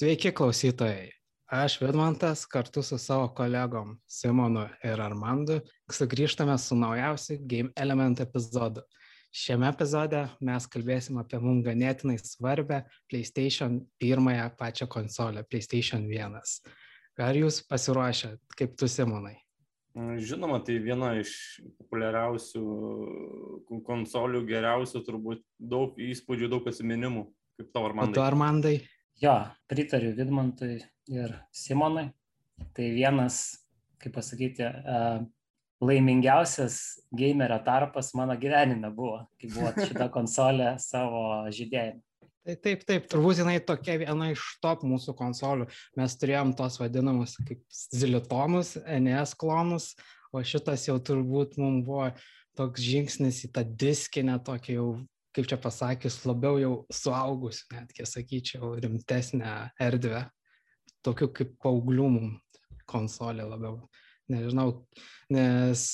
Sveiki klausytojai. Aš Vidmantas kartu su savo kolegom Simonu ir Armandu sugrįžtame su naujausiu Game Element epizodu. Šiame epizode mes kalbėsim apie mums ganėtinai svarbę PlayStation pirmąją pačią konsolę, PlayStation 1. Ar jūs pasiruošę, kaip tu Simonai? Žinoma, tai viena iš populiariausių konsolių, geriausių, turbūt daug įspūdžių, daug atsiminimų. Kaip tavo Armandai? O tu Armandai? Jo, pritariu Vidmantui ir Simonui. Tai vienas, kaip pasakyti, laimingiausias gamerio tarpas mano gyvenime buvo, kai buvo šita konsolė savo žydėjime. Tai taip, taip, turbūt jinai tokia viena iš top mūsų konsolių. Mes turėjom tos vadinamus kaip zilitomus, NES klonus, o šitas jau turbūt mums buvo toks žingsnis į tą diskinę, tokį jau, kaip čia pasakius, labiau jau suaugusių, netgi sakyčiau, rimtesnę erdvę. Tokių kaip paauglių konsolė labiau. Nežinau, nes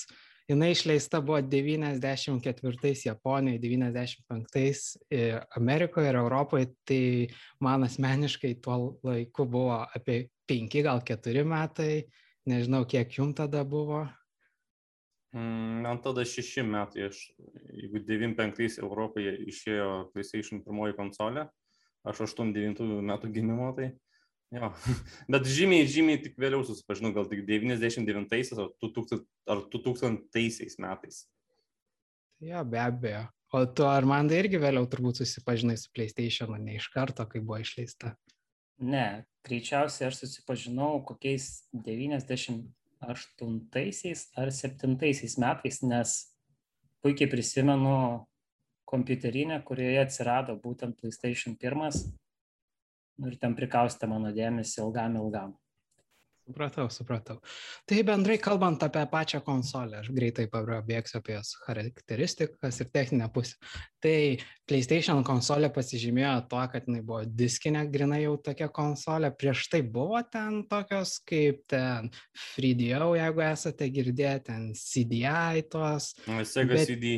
jinai išleista buvo 94 Japonijoje, 95 Amerikoje ir Europoje, tai man asmeniškai tuo laiku buvo apie 5 gal 4 metai, nežinau kiek jum tada buvo. Mm, man tada 6 metai, aš, jeigu 95 Europoje išėjo PlayStation pirmoji konsolė, aš 89 metų gimimo, tai Jo, bet žymiai, žymiai tik vėliau susipažinau, gal tik 99 ar 2000, ar 2000 metais. Jo, be abejo. O tu ar man tai irgi vėliau turbūt susipažinai su PlayStation, ne iš karto, kai buvo išleista? Ne, greičiausiai aš susipažinau kokiais 98 ar 7 metais, nes puikiai prisimenu kompiuterinę, kurioje atsirado būtent PlayStation 1 Nu, ir ten prikaustė mano dėmesį ilgam ilgam. Supratau, supratau. Tai bendrai kalbant apie pačią konsolę, aš greitai pabėgsiu apie jos charakteristikas ir techninę pusę. Tai PlayStation konsolė pasižymėjo tuo, kad jinai buvo diskinė, grinai jau tokia konsolė. Prieš tai buvo ten tokios kaip ten 3DO, jeigu esate girdėję, ten CDI tos. Sega bet... CD.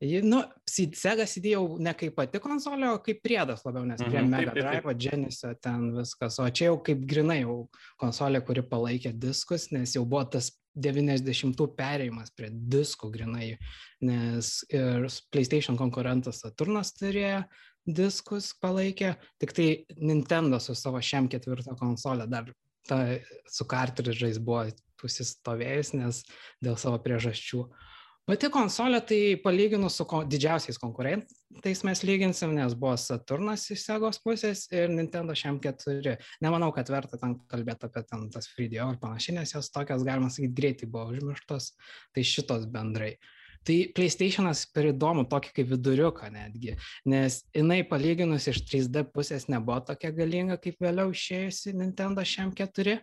Nu, Sega CD jau ne kaip pati konsolė, o kaip priedas labiau, nes prie mm -hmm, Mega Drive, Genesis ten viskas. O čia jau kaip grinai jau konsolė, kuri palaikė diskus, nes jau buvo tas 90-ų perėjimas prie diskų grinai, nes ir PlayStation konkurentas Saturnas turėjo diskus palaikė, tik tai Nintendo su savo šiam ketvirtą konsolę dar ta, su kartridžais buvo pusistovėjus, nes dėl savo priežasčių. Pati konsolė tai palyginus su ko, didžiausiais konkurentais mes lyginsim, nes buvo Saturnas iš Segos pusės ir Nintendo šiam keturi. Nemanau, kad verta ten kalbėti apie ten tas Fridio ir panašiai, nes jos tokios, galima sakyti, greitai buvo užmirštos, tai šitos bendrai. Tai PlayStation'as per įdomu tokį kaip viduriuką netgi, nes jinai palyginus iš 3D pusės nebuvo tokia galinga kaip vėliau išėjusi Nintendo šiam keturi.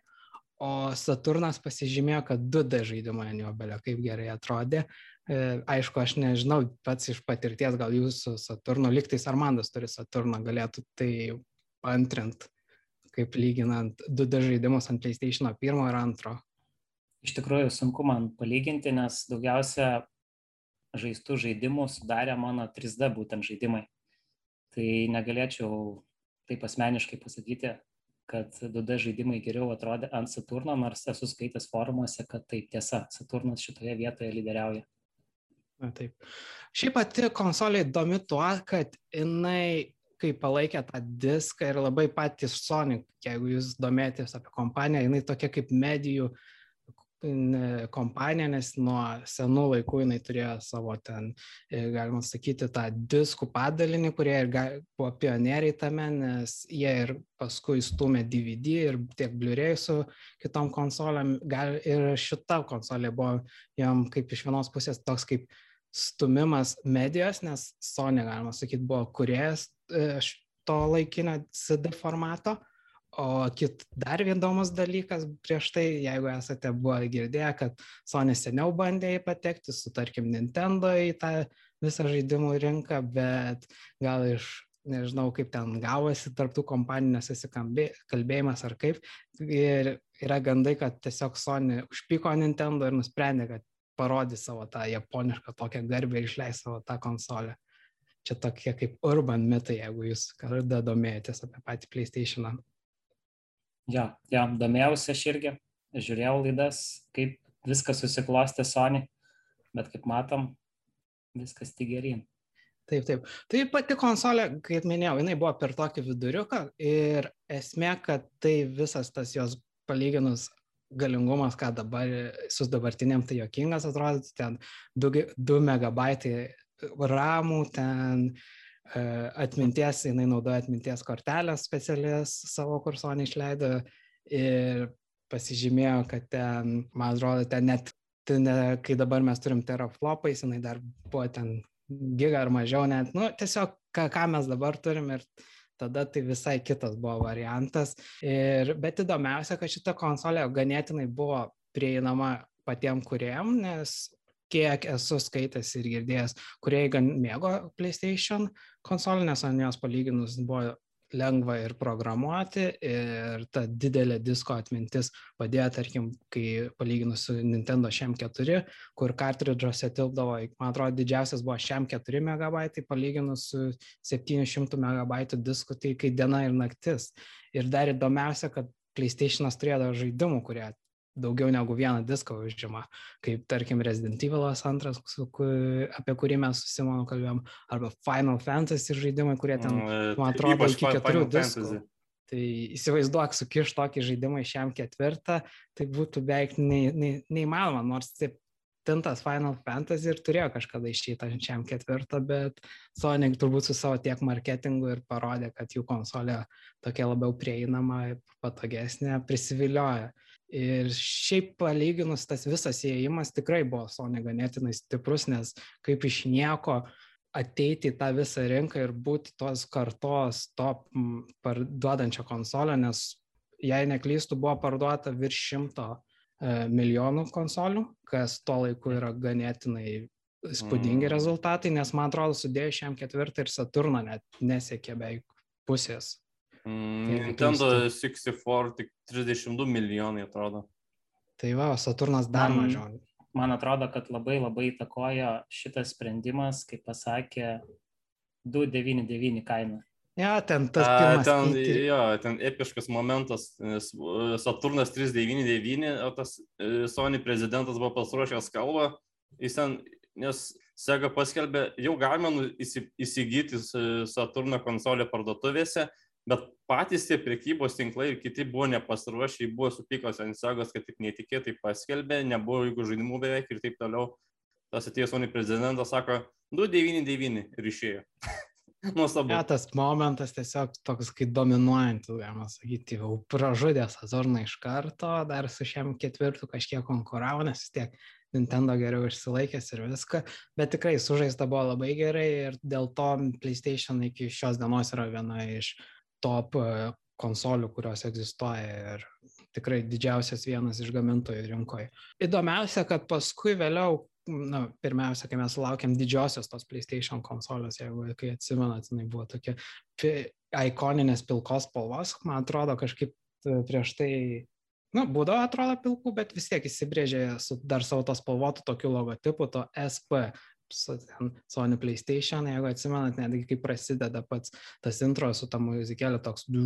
O Saturnas pasižymėjo, kad 2D žaidimo ant jo belio kaip gerai atrodė, aišku, aš nežinau pats iš patirties, gal jūsų Saturno, liktais Armandas turi Saturną, galėtų tai antrint, kaip lyginant 2D žaidimus ant PlayStation 1 ir 2. Iš tikrųjų, sunku man palyginti, nes daugiausia žaistų žaidimų sudarė mano 3D būtent žaidimai. Tai negalėčiau taip asmeniškai pasakyti, kad 2D žaidimai geriau atrodė ant Saturno, nors esu skaitęs forumuose, kad taip tiesa, Saturnas šitoje vietoje lyderiauja. Na taip. Šiaip pati konsolė įdomi tuo, kad jinai, kai palaikė tą diską ir labai patys Sonic, jeigu jūs domėtės apie kompaniją, jinai tokia kaip medijų kompanija, nes nuo senų laikų jinai turėjo savo ten, e, galima sakyti, tą diskų padalinį, kurie ir buvo pionieriai tame, nes jie ir paskui stumė DVD ir tiek Blu-ray su kitom konsolėm. Gal ir šita konsolė buvo jam kaip iš vienos pusės toks kaip stumimas medijos, nes Sony, galima sakyti, buvo kuriejas e, to laikinio CD formato. O kit dar įdomus dalykas prieš tai, jeigu esate buvę girdėję, kad Sony seniau bandė patekti su, tarkim, Nintendo į tą visą žaidimų rinką, bet gal iš, nežinau, kaip ten gavosi tarptų kompanijų nesusikalbėjimas ar kaip. Ir yra gandai, kad tiesiog Sony užpyko Nintendo ir nusprendė, kad parodys savo tą japonišką tokią garbę ir išleis savo tą konsolę. čia tokie kaip urban mitai, jeigu jūs kada domėjotės apie patį PlayStation. Jo, jo, domėjausi aš irgi, žiūrėjau laidas, kaip viskas susiklostė Sony, bet kaip matom, viskas tik gerin. Taip, taip. Tai pati konsolė, kaip minėjau, jinai buvo per tokį viduriuką ir esmė, kad tai visas tas jos palyginus galingumas, ką dabar su dabartiniam tai jokingas atrodytų, ten 2, 2 megabaitai ramų, ten e, atminties, jinai naudoja atminties kortelės specialės savo kursonį išleido ir pasižymėjo, kad ten, man atrodo, ten net, ten, kai dabar mes turim teraflopais, jinai dar buvo ten giga ar mažiau net, nu, tiesiog ką, ką mes dabar turim ir tada tai visai kitas buvo variantas. Ir, bet įdomiausia, kad šita konsolė ganėtinai buvo prieinama patiem kuriem, nes kiek esu skaitęs ir girdėjęs, kurie gan mėgo PlayStation konsolę, nes ant jos palyginus buvo lengva ir programuoti ir ta didelė disko atmintis padėjo, tarkim, kai palyginus su Nintendo šiam4, kur kartridžuose tilpdavo, man atrodo, didžiausias buvo šiam4 MB, palyginus su 700 MB disku, tai kai diena ir naktis. Ir dar įdomiausia, kad PlayStation'as turėjo žaidimų, kurie daugiau negu vieną diską užima, kaip tarkim Resident Evil 2, apie kurį mes su Simonu kalbėjom, arba Final Fantasy žaidimai, kurie ten, mm, man atrodo, iki keturių diskų. Tai įsivaizduok, sukiš tokį žaidimą šiam ketvirtą, tai būtų beveik nei, nei, neįmanoma, nors taip tintas Final Fantasy ir turėjo kažkada išeiti šiam ketvirtą, bet Sony turbūt su savo tiek marketingu ir parodė, kad jų konsolė tokia labiau prieinama, patogesnė, prisivilioja. Ir šiaip palyginus tas visas įėjimas tikrai buvo Sony ganėtinai stiprus, nes kaip iš nieko ateiti į tą visą rinką ir būti tos kartos top parduodančią konsolę, nes jei neklystų, buvo parduota virš šimto e, milijonų konsolių, kas tuo laiku yra ganėtinai spūdingi mm. rezultatai, nes man atrodo, sudėjus šiam ketvirtą ir Saturną net nesiekė beveik pusės Nintendo 64 tik 32 milijonai atrodo. Tai va, Saturnas dar man, mažiau. Man atrodo, kad labai labai įtakojo šitas sprendimas, kaip pasakė, 299 kaina. Ja, ten tas pirmas. A, ten, keitį. jo, ten epiškas momentas, nes e, Saturnas 399, o tas e, Sony prezidentas buvo pasiruošęs kalbą, jis ten, nes Sega paskelbė, jau galima nu, įsigyti Saturno konsolę parduotuvėse, bet patys tie prekybos tinklai ir kiti buvo nepasiruošę, buvo supykos ant sagos, kad taip netikėtai paskelbė, nebuvo jokių žaidimų beveik ir taip toliau. Tas atėjęs Sony prezidentas sako 299 ir išėjo. Nuostabu. Ja, tas momentas tiesiog toks, kaip dominuojantis, galima sakyti, jau pražudė Sazorną iš karto, dar su šiam ketvirtu kažkiek konkuravo, nes vis tiek Nintendo geriau išsilaikęs ir viską, bet tikrai sužaista buvo labai gerai ir dėl to PlayStation iki šios dienos yra viena iš uh, top e, konsolių, kurios egzistuoja ir tikrai didžiausias vienas iš gamintojų rinkoje. Įdomiausia, kad paskui vėliau, na, pirmiausia, kai mes laukiam didžiosios tos PlayStation konsolės, jeigu kai atsimenat, jinai buvo tokia ikoninės pilkos spalvos, man atrodo, kažkaip e, prieš tai nu, būdavo atrodo pilkų, bet vis tiek įsibrėžė su dar savo tos spalvotų tokių logotipų, to SP Sony PlayStation, jeigu atsimenat, netgi kaip prasideda pats tas intro su ta muzikėlė toks du,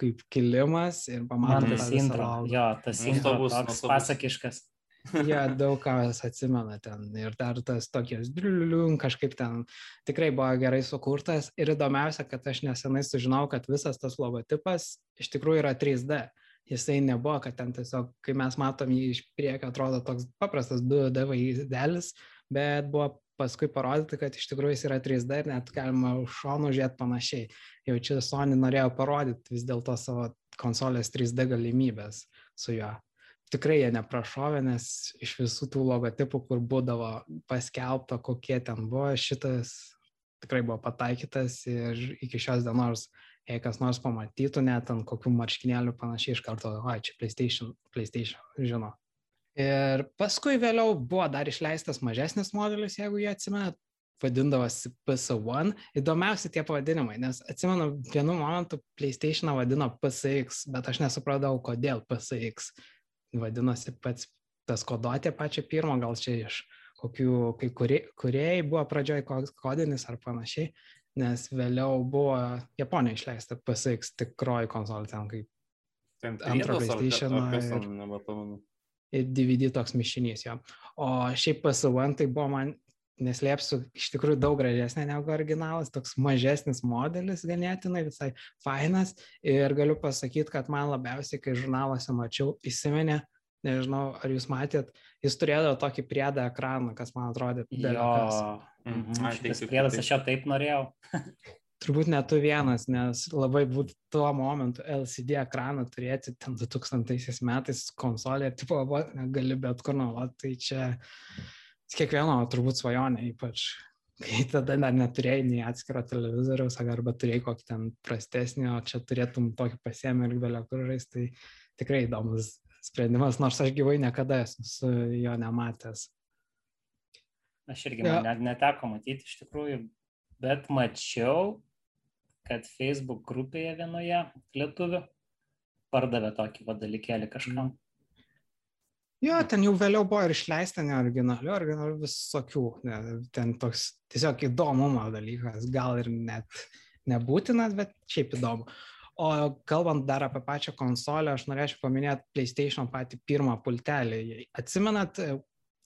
kaip kilimas ir pamatom. Man tas intro, jo, tas intro bus toks pasakiškas. Ja, daug kas atsimena ten ir dar tas tokias driulium kažkaip ten tikrai buvo gerai sukurtas ir įdomiausia, kad aš nesenai sužinau, kad visas tas logotipas iš tikrųjų yra 3D. Jisai nebuvo, kad ten tiesiog, kai mes matom jį iš priekio, atrodo toks paprastas 2D vaizdelis, bet buvo paskui parodyti, kad iš tikrųjų jis yra 3D ir net galima už šonų žiūrėti panašiai. Jau čia Sony norėjo parodyti vis dėlto savo konsolės 3D galimybės su juo. Tikrai jie neprašovė, nes iš visų tų logotipų, kur būdavo paskelbta, kokie ten buvo, šitas tikrai buvo pataikytas ir iki šios dienos, jei kas nors pamatytų, net ant kokių marškinėlių panašiai iš karto, oi, čia PlayStation, PlayStation, žino. Ir paskui vėliau buvo dar išleistas mažesnis modelis, jeigu jie atsimenat, vadindavosi PS1. Įdomiausi tie pavadinimai, nes atsimenu, vienu momentu PlayStation vadino PSX, bet aš nesupratau, kodėl PSX. Vadinosi pats tas kodotė pačią pirmą, gal čia iš kokių kai kurie, kuriejai buvo pradžioj kodinis ar panašiai, nes vėliau buvo Japonija išleista PSX tikroji konsolė ten kaip antro PlayStation. Ir, ir DVD toks mišinys jo. O šiaip PS1 tai buvo man neslėpsiu, iš tikrųjų daug gražesnė negu originalas, toks mažesnis modelis ganėtinai, visai fainas. Ir galiu pasakyti, kad man labiausiai, kai žurnaluose mačiau, įsiminė, nežinau, ar jūs matėt, jis turėdavo tokį priedą ekraną, kas man atrodė. Jo, mhm. Ai, šitas priedas aš jau taip norėjau. Turbūt netu vienas, nes labai būtų tuo momentu LCD ekraną turėti ten 2000 metais konsolė tipo, gali bet kur naudoti, tai čia kiekvieno turbūt svajonė, ypač kai tada dar neturėjai nei atskiro televizoriaus, arba turėjai kokį ten prastesnį, o čia turėtum tokį pasiemį ir belio kur žaisti, tai tikrai įdomus sprendimas, nors aš gyvai niekada esu jo nematęs. Aš irgi ja. man neteko matyti iš tikrųjų, bet mačiau, kad Facebook grupėje vienoje lietuvių pardavė tokį vadalykėlį kažkam. Mm. Jo, ten jau vėliau buvo ir išleista ne originalių, originalių visokių. Ne, ten toks tiesiog įdomumo dalykas, gal ir net nebūtinas, bet šiaip įdomu. O kalbant dar apie pačią konsolę, aš norėčiau paminėti PlayStation patį pirmą pultelį. Atsimenat,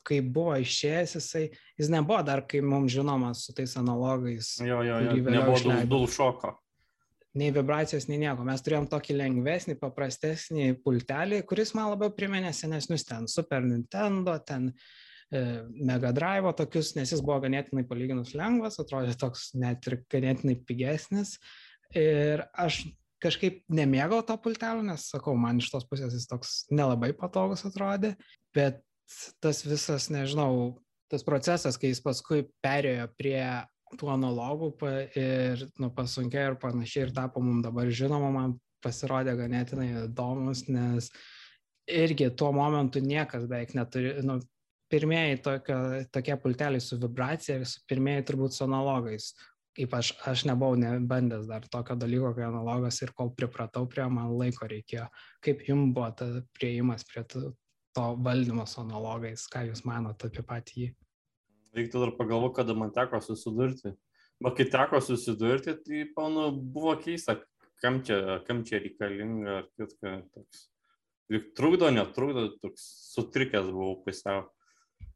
kai buvo išėjęs jisai, jis nebuvo dar, kai mums žinomas su tais analogais. Jo, jo, jo, nebuvo dul šoko nei vibracijos, nei nieko. Mes turėjom tokį lengvesnį, paprastesnį pultelį, kuris man labiau priminė senesnius ten Super Nintendo, ten e, Mega Drive tokius, nes jis buvo ganėtinai palyginus lengvas, atrodė toks net ir ganėtinai pigesnis. Ir aš kažkaip nemėgau to pultelio, nes sakau, man iš tos pusės jis toks nelabai patogus atrodė, bet tas visas, nežinau, tas procesas, kai jis paskui perėjo prie tų analogų ir nu, pasunkėjo ir panašiai ir tapo mums dabar žinoma, man pasirodė ganėtinai įdomus, nes irgi tuo momentu niekas beveik neturi, nu, pirmieji tokio, tokie pulteliai su vibracija ir su pirmieji turbūt su analogais. Ypač aš, aš nebuvau nebandęs dar tokio dalyko, kai analogas ir kol pripratau prie man laiko reikėjo. Kaip jums buvo ta prieimas prie to, to valdymo su analogais, ką jūs manote apie patį jį? reiktų dar pagalvoti, kada man teko susidurti. Bet kai teko susidurti, tai, panu, buvo keista, kam čia, kam čia reikalinga ar kitka toks. Lik trukdo, netrukdo, toks sutrikęs buvau pusiau.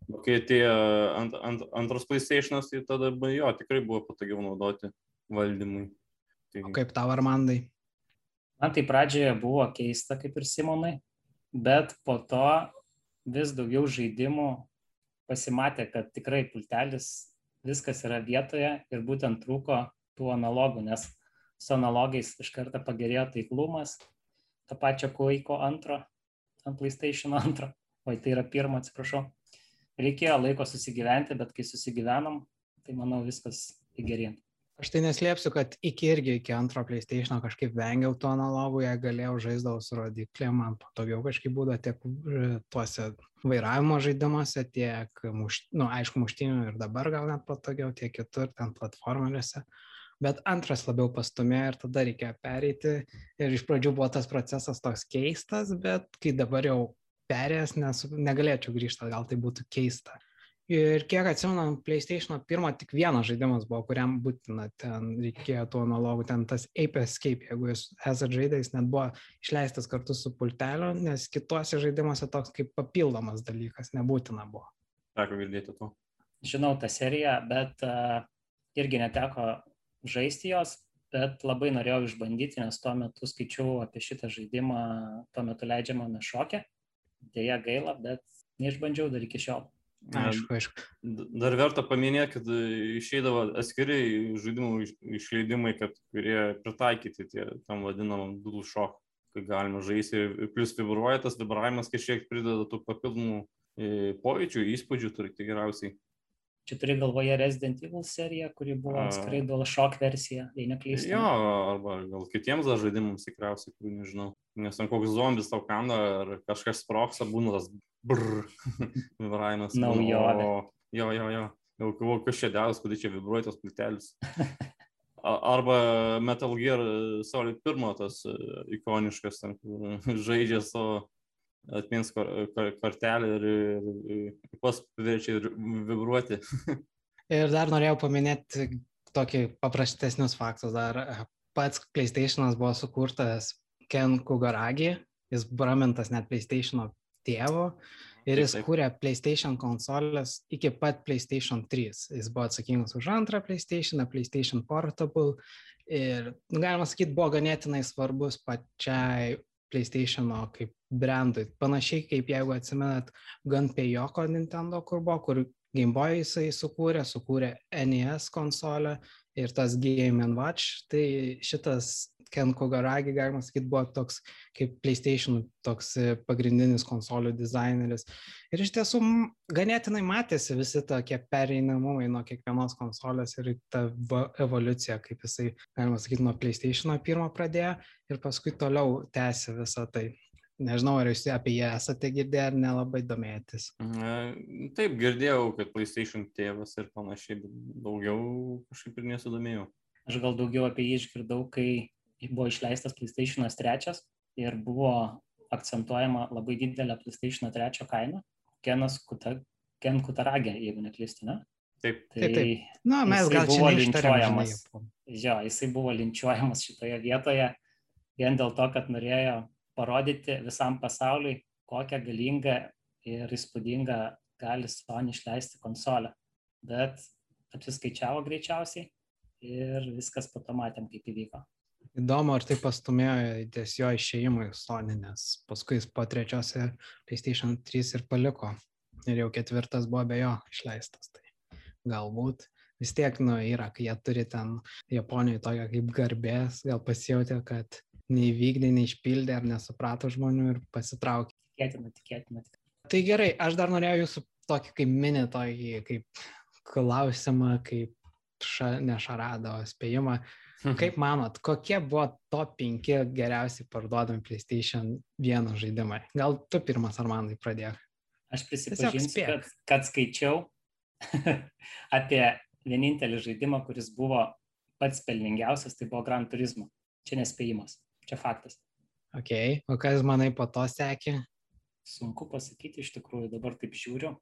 Bet kai atėjo ant, ant, antras PlayStation'as, tai tada jo, tikrai buvo patogiau naudoti valdymui. Tai... O kaip tau, Armandai? Man tai pradžioje buvo keista, kaip ir Simonai, bet po to vis daugiau žaidimų pasimatė, kad tikrai pultelis viskas yra vietoje ir būtent trūko tų analogų, nes su analogais iš karto pagerėjo taiklumas, to pačio Kuiko antro, ant PlayStation antro, oi tai yra pirmo, atsiprašau. Reikėjo laiko susigyventi, bet kai susigyvenom, tai manau viskas įgerėjo. Aš tai neslėpsiu, kad iki irgi iki antro PlayStation kažkaip vengiau tų analogų, jei galėjau žaisdavau su rodiklėm, man patogiau kažkaip būdavo tiek e, tuose vairavimo žaidimuose, tiek, muš, nu, aišku, muštinių ir dabar gal net patogiau, tiek kitur, ten platformeriuose. Bet antras labiau pastumėjo ir tada reikėjo pereiti. Ir iš pradžių buvo tas procesas toks keistas, bet kai dabar jau perėjęs, nes negalėčiau grįžti, gal tai būtų keista. Ir kiek atsimenu, PlayStation pirmo tik vienas žaidimas buvo, kuriam būtina ten reikėjo tų analogų, ten tas Ape Escape, jeigu jūs esate žaidėjais, net buvo išleistas kartu su pulteliu, nes kituose žaidimuose toks kaip papildomas dalykas, nebūtina buvo. Teko girdėti to. Žinau tą seriją, bet uh, irgi neteko žaisti jos, bet labai norėjau išbandyti, nes tuo metu skaičiau apie šitą žaidimą, tuo metu leidžiamame šokė. Deja gaila, bet neišbandžiau dar iki šiol. Aišku, aišku. Dar verta paminėti, kad išeidavo atskiri žaidimų išleidimai, kad kurie pritaikyti tie tam vadinamam dual shock, kai galima žaisti ir plus vibruoja tas vibravimas kažkiek prideda tų papildomų e, pojūčių, įspūdžių turi tikriausiai. Čia turi galvoje Resident Evil serija, kuri buvo atskirai DualShock versija, jei neklystu. Jo, arba gal kitiems dar žaidimams tikriausiai, kurių nežinau. Nes ten koks zombis tau kanda ar kažkas sproksa, būna tas brr, vibravimas. Naujovė. Jo, jo, jo. Jau galvoju, kas čia dėlas, kodėl čia vibruoja tas pultelis. Arba Metal Gear Solid 1 tas e, ikoniškas, ten, žaidžia savo atmins kortelę ir, ir, ir pas priverčia vibruoti. ir dar norėjau paminėti tokį paprastesnius faktus. Dar pats PlayStation'as buvo sukurtas Ken Kugaragi, jis bramintas net PlayStation'o tėvo ir jis kūrė PlayStation konsolės iki pat PlayStation 3. Jis buvo atsakingas už antrą PlayStation, PlayStation Portable ir, nu, galima sakyti, buvo ganėtinai svarbus pačiai PlayStation'o kaip brandui. Panašiai kaip jeigu atsimenat Gunpei Yoko Nintendo, kur buvo, kur Game Boy jisai sukūrė, sukūrė NES konsolę ir tas Game Watch, tai šitas Ken Kogaragi, galima sakyti, buvo toks kaip PlayStation, toks e, pagrindinis konsolių dizaineris. Ir iš tiesų ganėtinai matėsi visi tokie pereinamumai nuo kiekvienos konsolės ir ta evoliucija, kaip jisai, galima sakyti, nuo PlayStation pirmo pradėjo ir paskui toliau tęsė visą tai. Nežinau, ar jūs apie ją esate girdėję ar nelabai domėtis. Taip, girdėjau, kad PlayStation tėvas ir panašiai, bet daugiau kažkaip ir nesidomėjau. Aš gal daugiau apie jį išgirdau, kai buvo išleistas PlayStation 3 ir buvo akcentuojama labai didelė PlayStation 3 kaina. Kenas Kuta, Ken Kutaragė, jeigu neklystu, ne? Taip, tai, taip. taip. Na, mes gal čia linčiuojamas. Jo, jisai buvo linčiuojamas šitoje vietoje vien dėl to, kad norėjo parodyti visam pasauliui, kokią galingą ir įspūdingą gali Sony išleisti konsolę. Bet apsiskaičiavo greičiausiai ir viskas po to matėm, kaip įvyko. Įdomu, ar tai pastumėjo ties jo išėjimui Sony, nes paskui jis po trečiose PlayStation 3 ir paliko. Ir jau ketvirtas buvo be jo išleistas. Tai galbūt vis tiek, nu, yra, kai jie turi ten Japonijoje tokią kaip garbės, gal pasijutė, kad neįvykdė, neišpildė ar nesuprato žmonių ir pasitraukė. Tikėtina, tikėtina. Tai gerai, aš dar norėjau jūsų tokį kaip mini, tokį kaip klausimą, kaip ša, nešarado spėjimą. Mhm. Kaip manot, kokie buvo top 5 geriausiai parduodami PlayStation 1 žaidimai? Gal tu pirmas ar man tai pradėk? Aš prisipažinsiu, kad, kad skaičiau apie vienintelį žaidimą, kuris buvo pats pelningiausias, tai buvo Gran Turismo. Čia nespėjimas. Čia faktas. Ok, o kas manai po to sekė? Sunku pasakyti iš tikrųjų, dabar taip žiūriu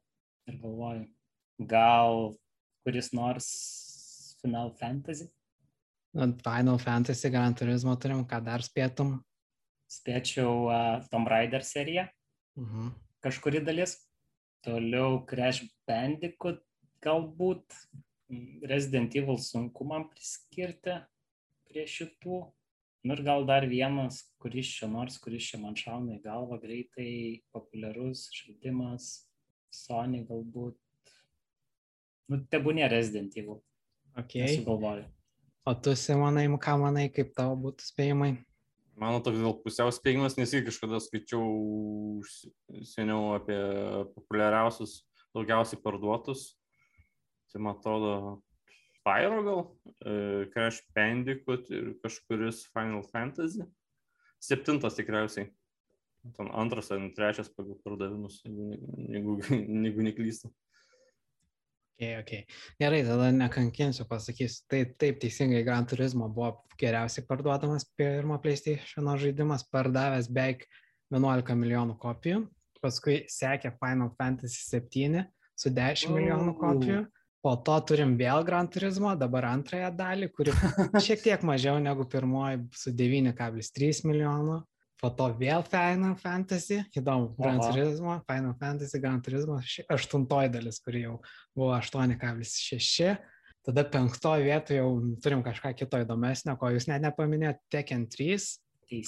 ir galvoju, gal kuris nors Final Fantasy? Na, Final Fantasy, Gran Turismo turim, ką dar spėtum? Spėčiau uh, Tomb Raider seriją, uh mhm. -huh. kažkuri dalis. Toliau Crash Bandicoot galbūt Resident Evil sunku man priskirti prie šitų nu ir gal dar vienas kuris čia nors kuris čia man šauna į galvą greitai populiarus žaidimas sony galbūt nu tebūnie resident evil okay. nesugalvoju o tu simonai ką manai kaip tavo būtų spėjimai Mano toks gal pusiau spėjimas, nes irgi kažkada skaičiau seniau apie populiariausius, daugiausiai parduotus. Tai man atrodo, Spyro gal, uh, Crash Bandicoot ir kažkuris Final Fantasy. Septintas tikriausiai. Ten antras ar trečias pagal pardavimus, jeigu, jeigu neklystu. Okay, okay. Gerai, tada nekankinsiu, pasakysiu. Tai taip, teisingai, Gran Turismo buvo geriausiai parduodamas pirmo PlayStation žaidimas, pardavęs beveik 11 milijonų kopijų. Paskui sekė Final Fantasy 7 su 10 oh. milijonų kopijų. Po to turim vėl Gran Turismo, dabar antrąją dalį, kuri šiek tiek mažiau negu pirmoji su 9,3 milijonų. Po to vėl Final Fantasy, įdomu, Gran. Turismo, Final Fantasy, Gran Turismo, aštuntoji dalis, kuri jau buvo 8,6. Tada penktoje vietoje jau turim kažką kito įdomesnio, ko jūs net nepaminėjote, Tekken 3.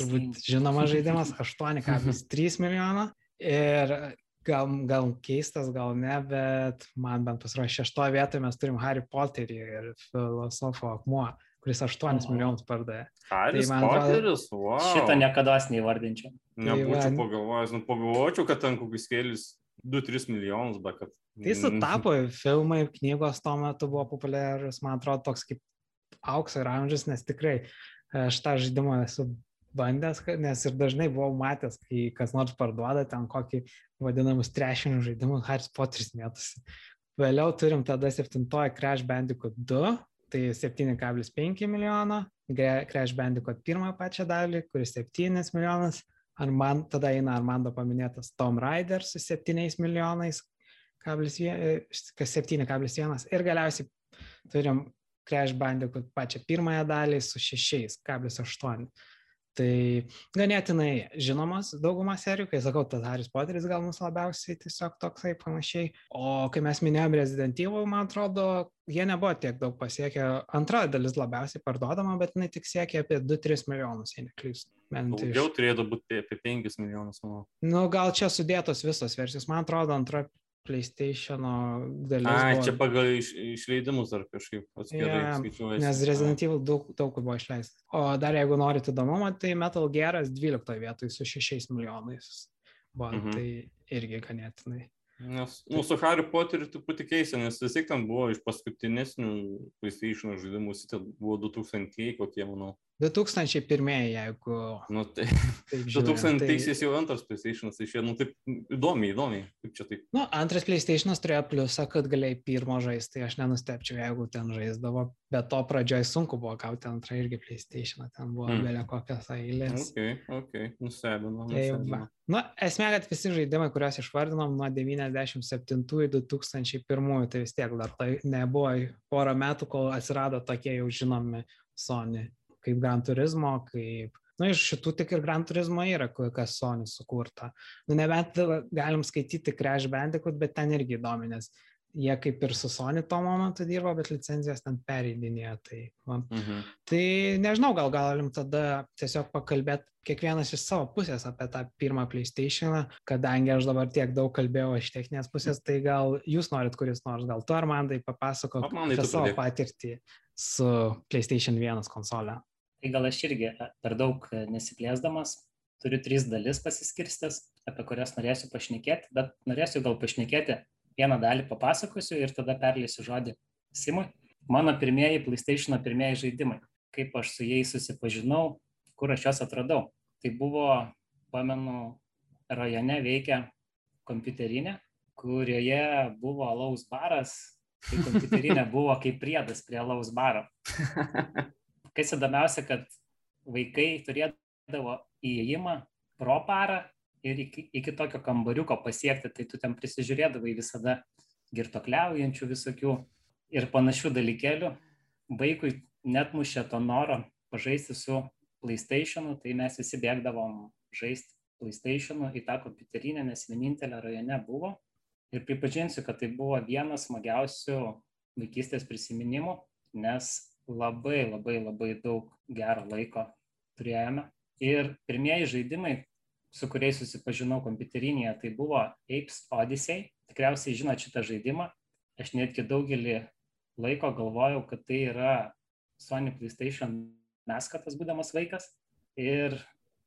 Turbūt žinomas žaidimas, 8,3 milijono. Ir gal, gal keistas, gal ne, bet man bent pasirodė šeštoje vietoje mes turim Harry Potterį ir filosofo akmuo, kuris 8 oh. milijonus pardavė. Harry tai Potteris, wow. Šitą niekada neįvardinčiau. Nebūčiau tai pagalvojęs, nu pagalvočiau, kad ten kokius kėlis 2-3 milijonus, bet kad... Tai sutapo, filmai, knygos tuo metu buvo populiarus, man atrodo, toks kaip aukso ir amžius, nes tikrai aš tą žaidimą esu bandęs, nes ir dažnai buvau matęs, kai kas nors parduoda ten kokį vadinamus trešinius žaidimus, Harry Potteris mėtosi. Vėliau turim tada septintoji Crash Bandicoot 2, tai 7,5 milijono, Crash Bandicoot pirmą pačią dalį, kuris 7 milijonas, ar man tada eina Armando paminėtas Tom Raider su 7 milijonais, kas 7,1 ir galiausiai turim Crash Bandicoot pačią pirmąją dalį su 6,8. Tai ganėtinai žinomas daugumą serijų, kai sakau, tas Harry Potteris gal mus labiausiai tiesiog toksai panašiai. O kai mes minėjom Resident Evil, man atrodo, jie nebuvo tiek daug pasiekę. Antroji dalis labiausiai parduodama, bet jinai tik siekia apie 2-3 milijonus, jei neklystu. Daugiau iš... turėtų būti apie 5 milijonus, manau. Nu, gal čia sudėtos visos versijos. Man atrodo, antra PlayStation dalis. A, buvo... čia pagal iš, išleidimus ar kažkaip atskirai yeah, skaičiuojasi. Nes Resident Evil daug, daug buvo išleista. O dar jeigu norite įdomumo, tai Metal Gearas 12 vietoj su 6 milijonais. Buvo, mhm. Tai irgi ganėtinai. Nes, nu, su Harry Potteriu truputį keista, nes vis tiek ten buvo iš paskutinesnių PlayStation žaidimų, tai buvo 2000 kokie, manau. 2001, jeigu. Nu, tai. 2000 tai... jau antras PlayStation, tai šie, nu, taip įdomiai, įdomiai, kaip čia taip. Nu, antras PlayStation turėjo pliusą, kad galėjai pirmo žaisti, tai aš nenustepčiau, jeigu ten žaisdavo, bet to pradžioj sunku buvo gauti antrą irgi PlayStation, ten buvo mm. belia kokios eilės. Ok, ok, nustebino. Tai, va. nu, esmė, kad visi žaidimai, kuriuos išvardinom nuo 97 iki 2001, tai vis tiek dar tai nebuvo porą metų, kol atsirado tokie jau žinomi Sony kaip Gran Turismo, kaip Na, iš šitų tik ir Gran Turismo yra, kas Sony sukurta. Nu, nebent galim skaityti Crash Bandicoot, bet ten irgi įdomi, nes jie kaip ir su Sony tuo momentu dirbo, bet licenzijas ten pereidinėjo. Tai, mhm. tai nežinau, gal galim tada tiesiog pakalbėti kiekvienas iš savo pusės apie tą pirmą PlayStation, kadangi aš dabar tiek daug kalbėjau iš techninės pusės, tai gal jūs norit kuris nors, gal tu ar man tai papasakok apie savo patirtį su PlayStation 1 konsolė. Tai gal aš irgi per daug e, nesiplėsdamas turiu tris dalis pasiskirstęs, apie kurias norėsiu pašnekėti, bet norėsiu gal pašnekėti vieną dalį papasakosiu ir tada perleisiu žodį Simui. Mano pirmieji PlayStation pirmieji žaidimai, kaip aš su jais susipažinau, kur aš juos atradau. Tai buvo, pamenu, rajone veikia kompiuterinė, kurioje buvo alaus baras, tai kompiuterinė buvo kaip priedas prie alaus baro. Kas įdomiausia, kad vaikai turėdavo įėjimą pro parą ir iki, iki tokio kambariuko pasiekti, tai tu ten prisižiūrėdavai visada girtokliaujančių visokių ir panašių dalykėlių. Vaikui net mušė to noro pažaisti su PlayStationu, tai mes visi bėgdavom žaisti PlayStationu į tą kompiuterinę, nes vienintelė rajone buvo. Ir pripažinsiu, kad tai buvo vienas smagiausių vaikystės prisiminimų, nes labai labai labai daug gero laiko turėjome. Ir pirmieji žaidimai, su kuriais susipažinau kompiuterinėje, tai buvo Apes Odyssey. Tikriausiai žinot šitą žaidimą. Aš netgi daugelį laiko galvojau, kad tai yra Sony PlayStation meskatas būdamas vaikas. Ir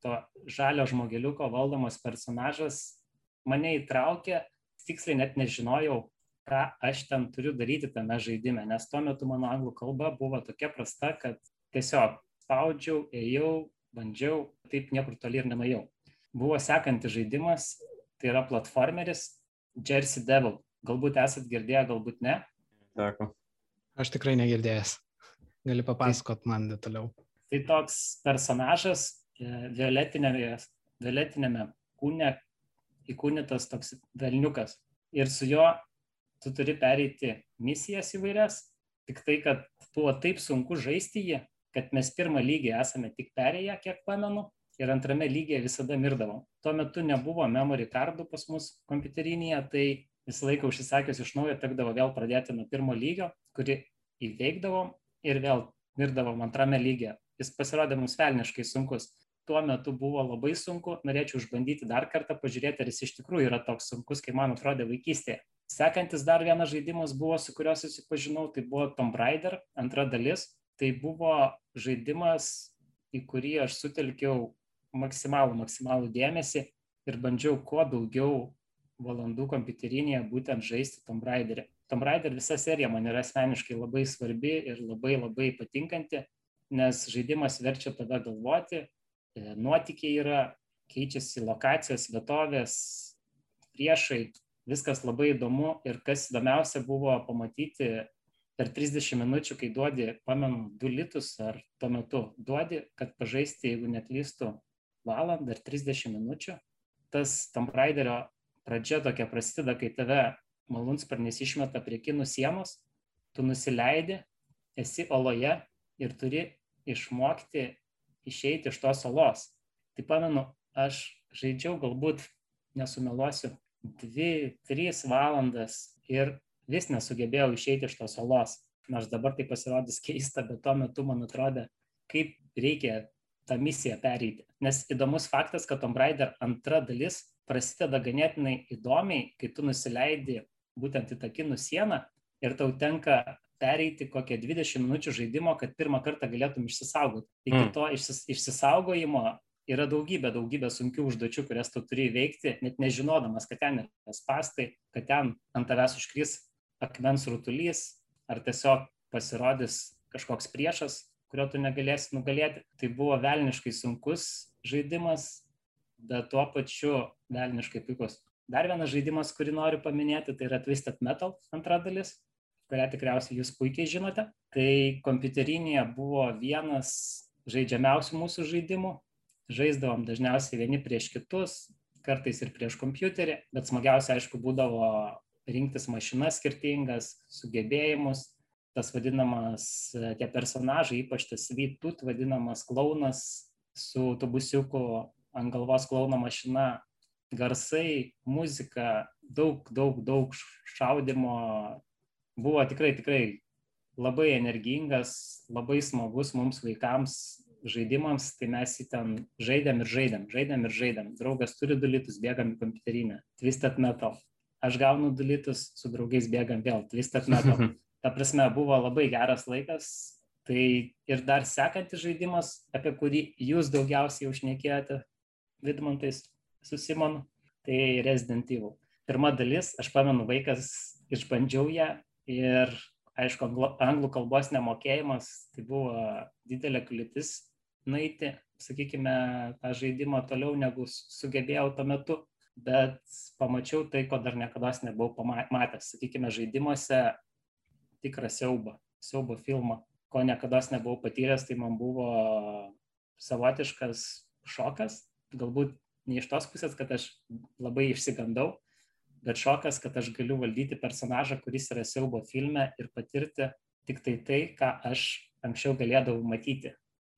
to žalio žmogeliuko valdomas personažas mane įtraukė, tiksliai net nežinojau, ką aš ten turiu daryti tame žaidime, nes tuo metu mano anglų kalba buvo tokia prasta, kad tiesiog spaudžiau, ėjau, bandžiau, taip niekur toli ir nenuėjau. Buvo sekantis žaidimas, tai yra platformeris Jersey Devil. Galbūt esat girdėję, galbūt ne. Teko. Aš tikrai negirdėjęs. Gali papasakot man detaliau. Tai toks personažas violetinėme, violetinėme kūne įkūnytas toks velniukas. Ir su juo tu turi pereiti misijas įvairias, tik tai, kad buvo taip sunku žaisti jį, kad mes pirmą lygį esame tik perėję, kiek pamenu, ir antrame lygyje visada mirdavom. Tuo metu nebuvo memory cardų pas mus kompiuterinėje, tai visą laiką užsisakęs iš naujo tekdavo vėl pradėti nuo pirmo lygio, kurį įveikdavom ir vėl mirdavom antrame lygyje. Jis pasirodė mums velniškai sunkus. Tuo metu buvo labai sunku, norėčiau išbandyti dar kartą, pažiūrėti, ar jis iš tikrųjų yra toks sunkus, kaip man atrodė vaikystėje. Sekantis dar vienas žaidimas buvo, su kuriuo susipažinau, tai buvo Tomb Raider, antra dalis. Tai buvo žaidimas, į kurį aš sutelkiau maksimalų, maksimalų dėmesį ir bandžiau kuo daugiau valandų kompiuterinėje būtent žaisti Tomb Raiderį. Tomb Raider visa serija man yra asmeniškai labai svarbi ir labai labai patinkanti, nes žaidimas verčia tave galvoti, e, nuotikiai yra, keičiasi lokacijos, vietovės, priešai, viskas labai įdomu ir kas įdomiausia buvo pamatyti per 30 minučių, kai duodi, pamenu, 2 litus ar tuo metu duodi, kad pažaisti, jeigu netlystų, valandą ar 30 minučių. Tas Tomb Raiderio pradžia tokia prasideda, kai tave malūnsparnis išmeta prie kinų sienos, tu nusileidi, esi oloje ir turi išmokti išeiti iš tos olos. Tai pamenu, aš žaidžiau galbūt, nesumeluosiu, 2-3 valandas ir vis nesugebėjau išeiti iš tos olos. Nors dabar tai pasirodys keista, bet tuo metu man atrodė, kaip reikia tą misiją pereiti. Nes įdomus faktas, kad Tomb Raider antra dalis prasideda ganėtinai įdomiai, kai tu nusileidi būtent į tą kinų sieną ir tau tenka pereiti kokią 20 minučių žaidimo, kad pirmą kartą galėtum išsisaugoti. Iki mm. to išsis, išsisaugojimo yra daugybė, daugybė sunkių užduočių, kurias tu turi įveikti, net nežinodamas, kad ten yra spastai, kad ten ant tavęs užkrys akmens rutulys, ar tiesiog pasirodys kažkoks priešas, kurio tu negalėsi nugalėti. Tai buvo velniškai sunkus žaidimas, bet tuo pačiu velniškai puikus. Dar vienas žaidimas, kurį noriu paminėti, tai yra Twisted Metal antra dalis, kurią tikriausiai jūs puikiai žinote. Tai kompiuterinėje buvo vienas žaidžiamiausių mūsų žaidimų. Žaisdavom dažniausiai vieni prieš kitus, kartais ir prieš kompiuterį, bet smagiausia, aišku, būdavo rinktis mašinas skirtingas, sugebėjimus, tas vadinamas, e, tie personažai, ypač tas vytut vadinamas klaunas su tubusiuku ant galvos klauno mašina, garsai, muzika, daug, daug, daug šaudimo, buvo tikrai, tikrai labai energingas, labai smagus mums vaikams žaidimams, tai mes jį ten žaidėm ir žaidėm, žaidėm ir žaidėm. Draugas turi du litus, bėgam į kompiuterinę, Twisted Metal. Aš gaunu du litus, su draugais bėgam vėl, Twisted Metal. ta prasme, buvo labai geras laikas. Tai ir dar sekantis žaidimas, apie kurį jūs daugiausiai jau šnekėjote, Vidmantais su Simonu, tai Resident Evil. Pirma dalis, aš pamenu, vaikas išbandžiau ją ir, aišku, anglų kalbos nemokėjimas, tai buvo didelė kliūtis nueiti, sakykime, tą žaidimą toliau, negu sugebėjau tuo metu, bet pamačiau tai, ko dar niekada nebuvau matęs. Sakykime, žaidimuose tikrą siaubą, siaubo filmą, ko niekada nebuvau patyręs, tai man buvo savotiškas šokas, galbūt ne iš tos pusės, kad aš labai išsigandau, bet šokas, kad aš galiu valdyti personažą, kuris yra siaubo filme ir patirti tik tai tai, ką aš anksčiau galėdavau matyti,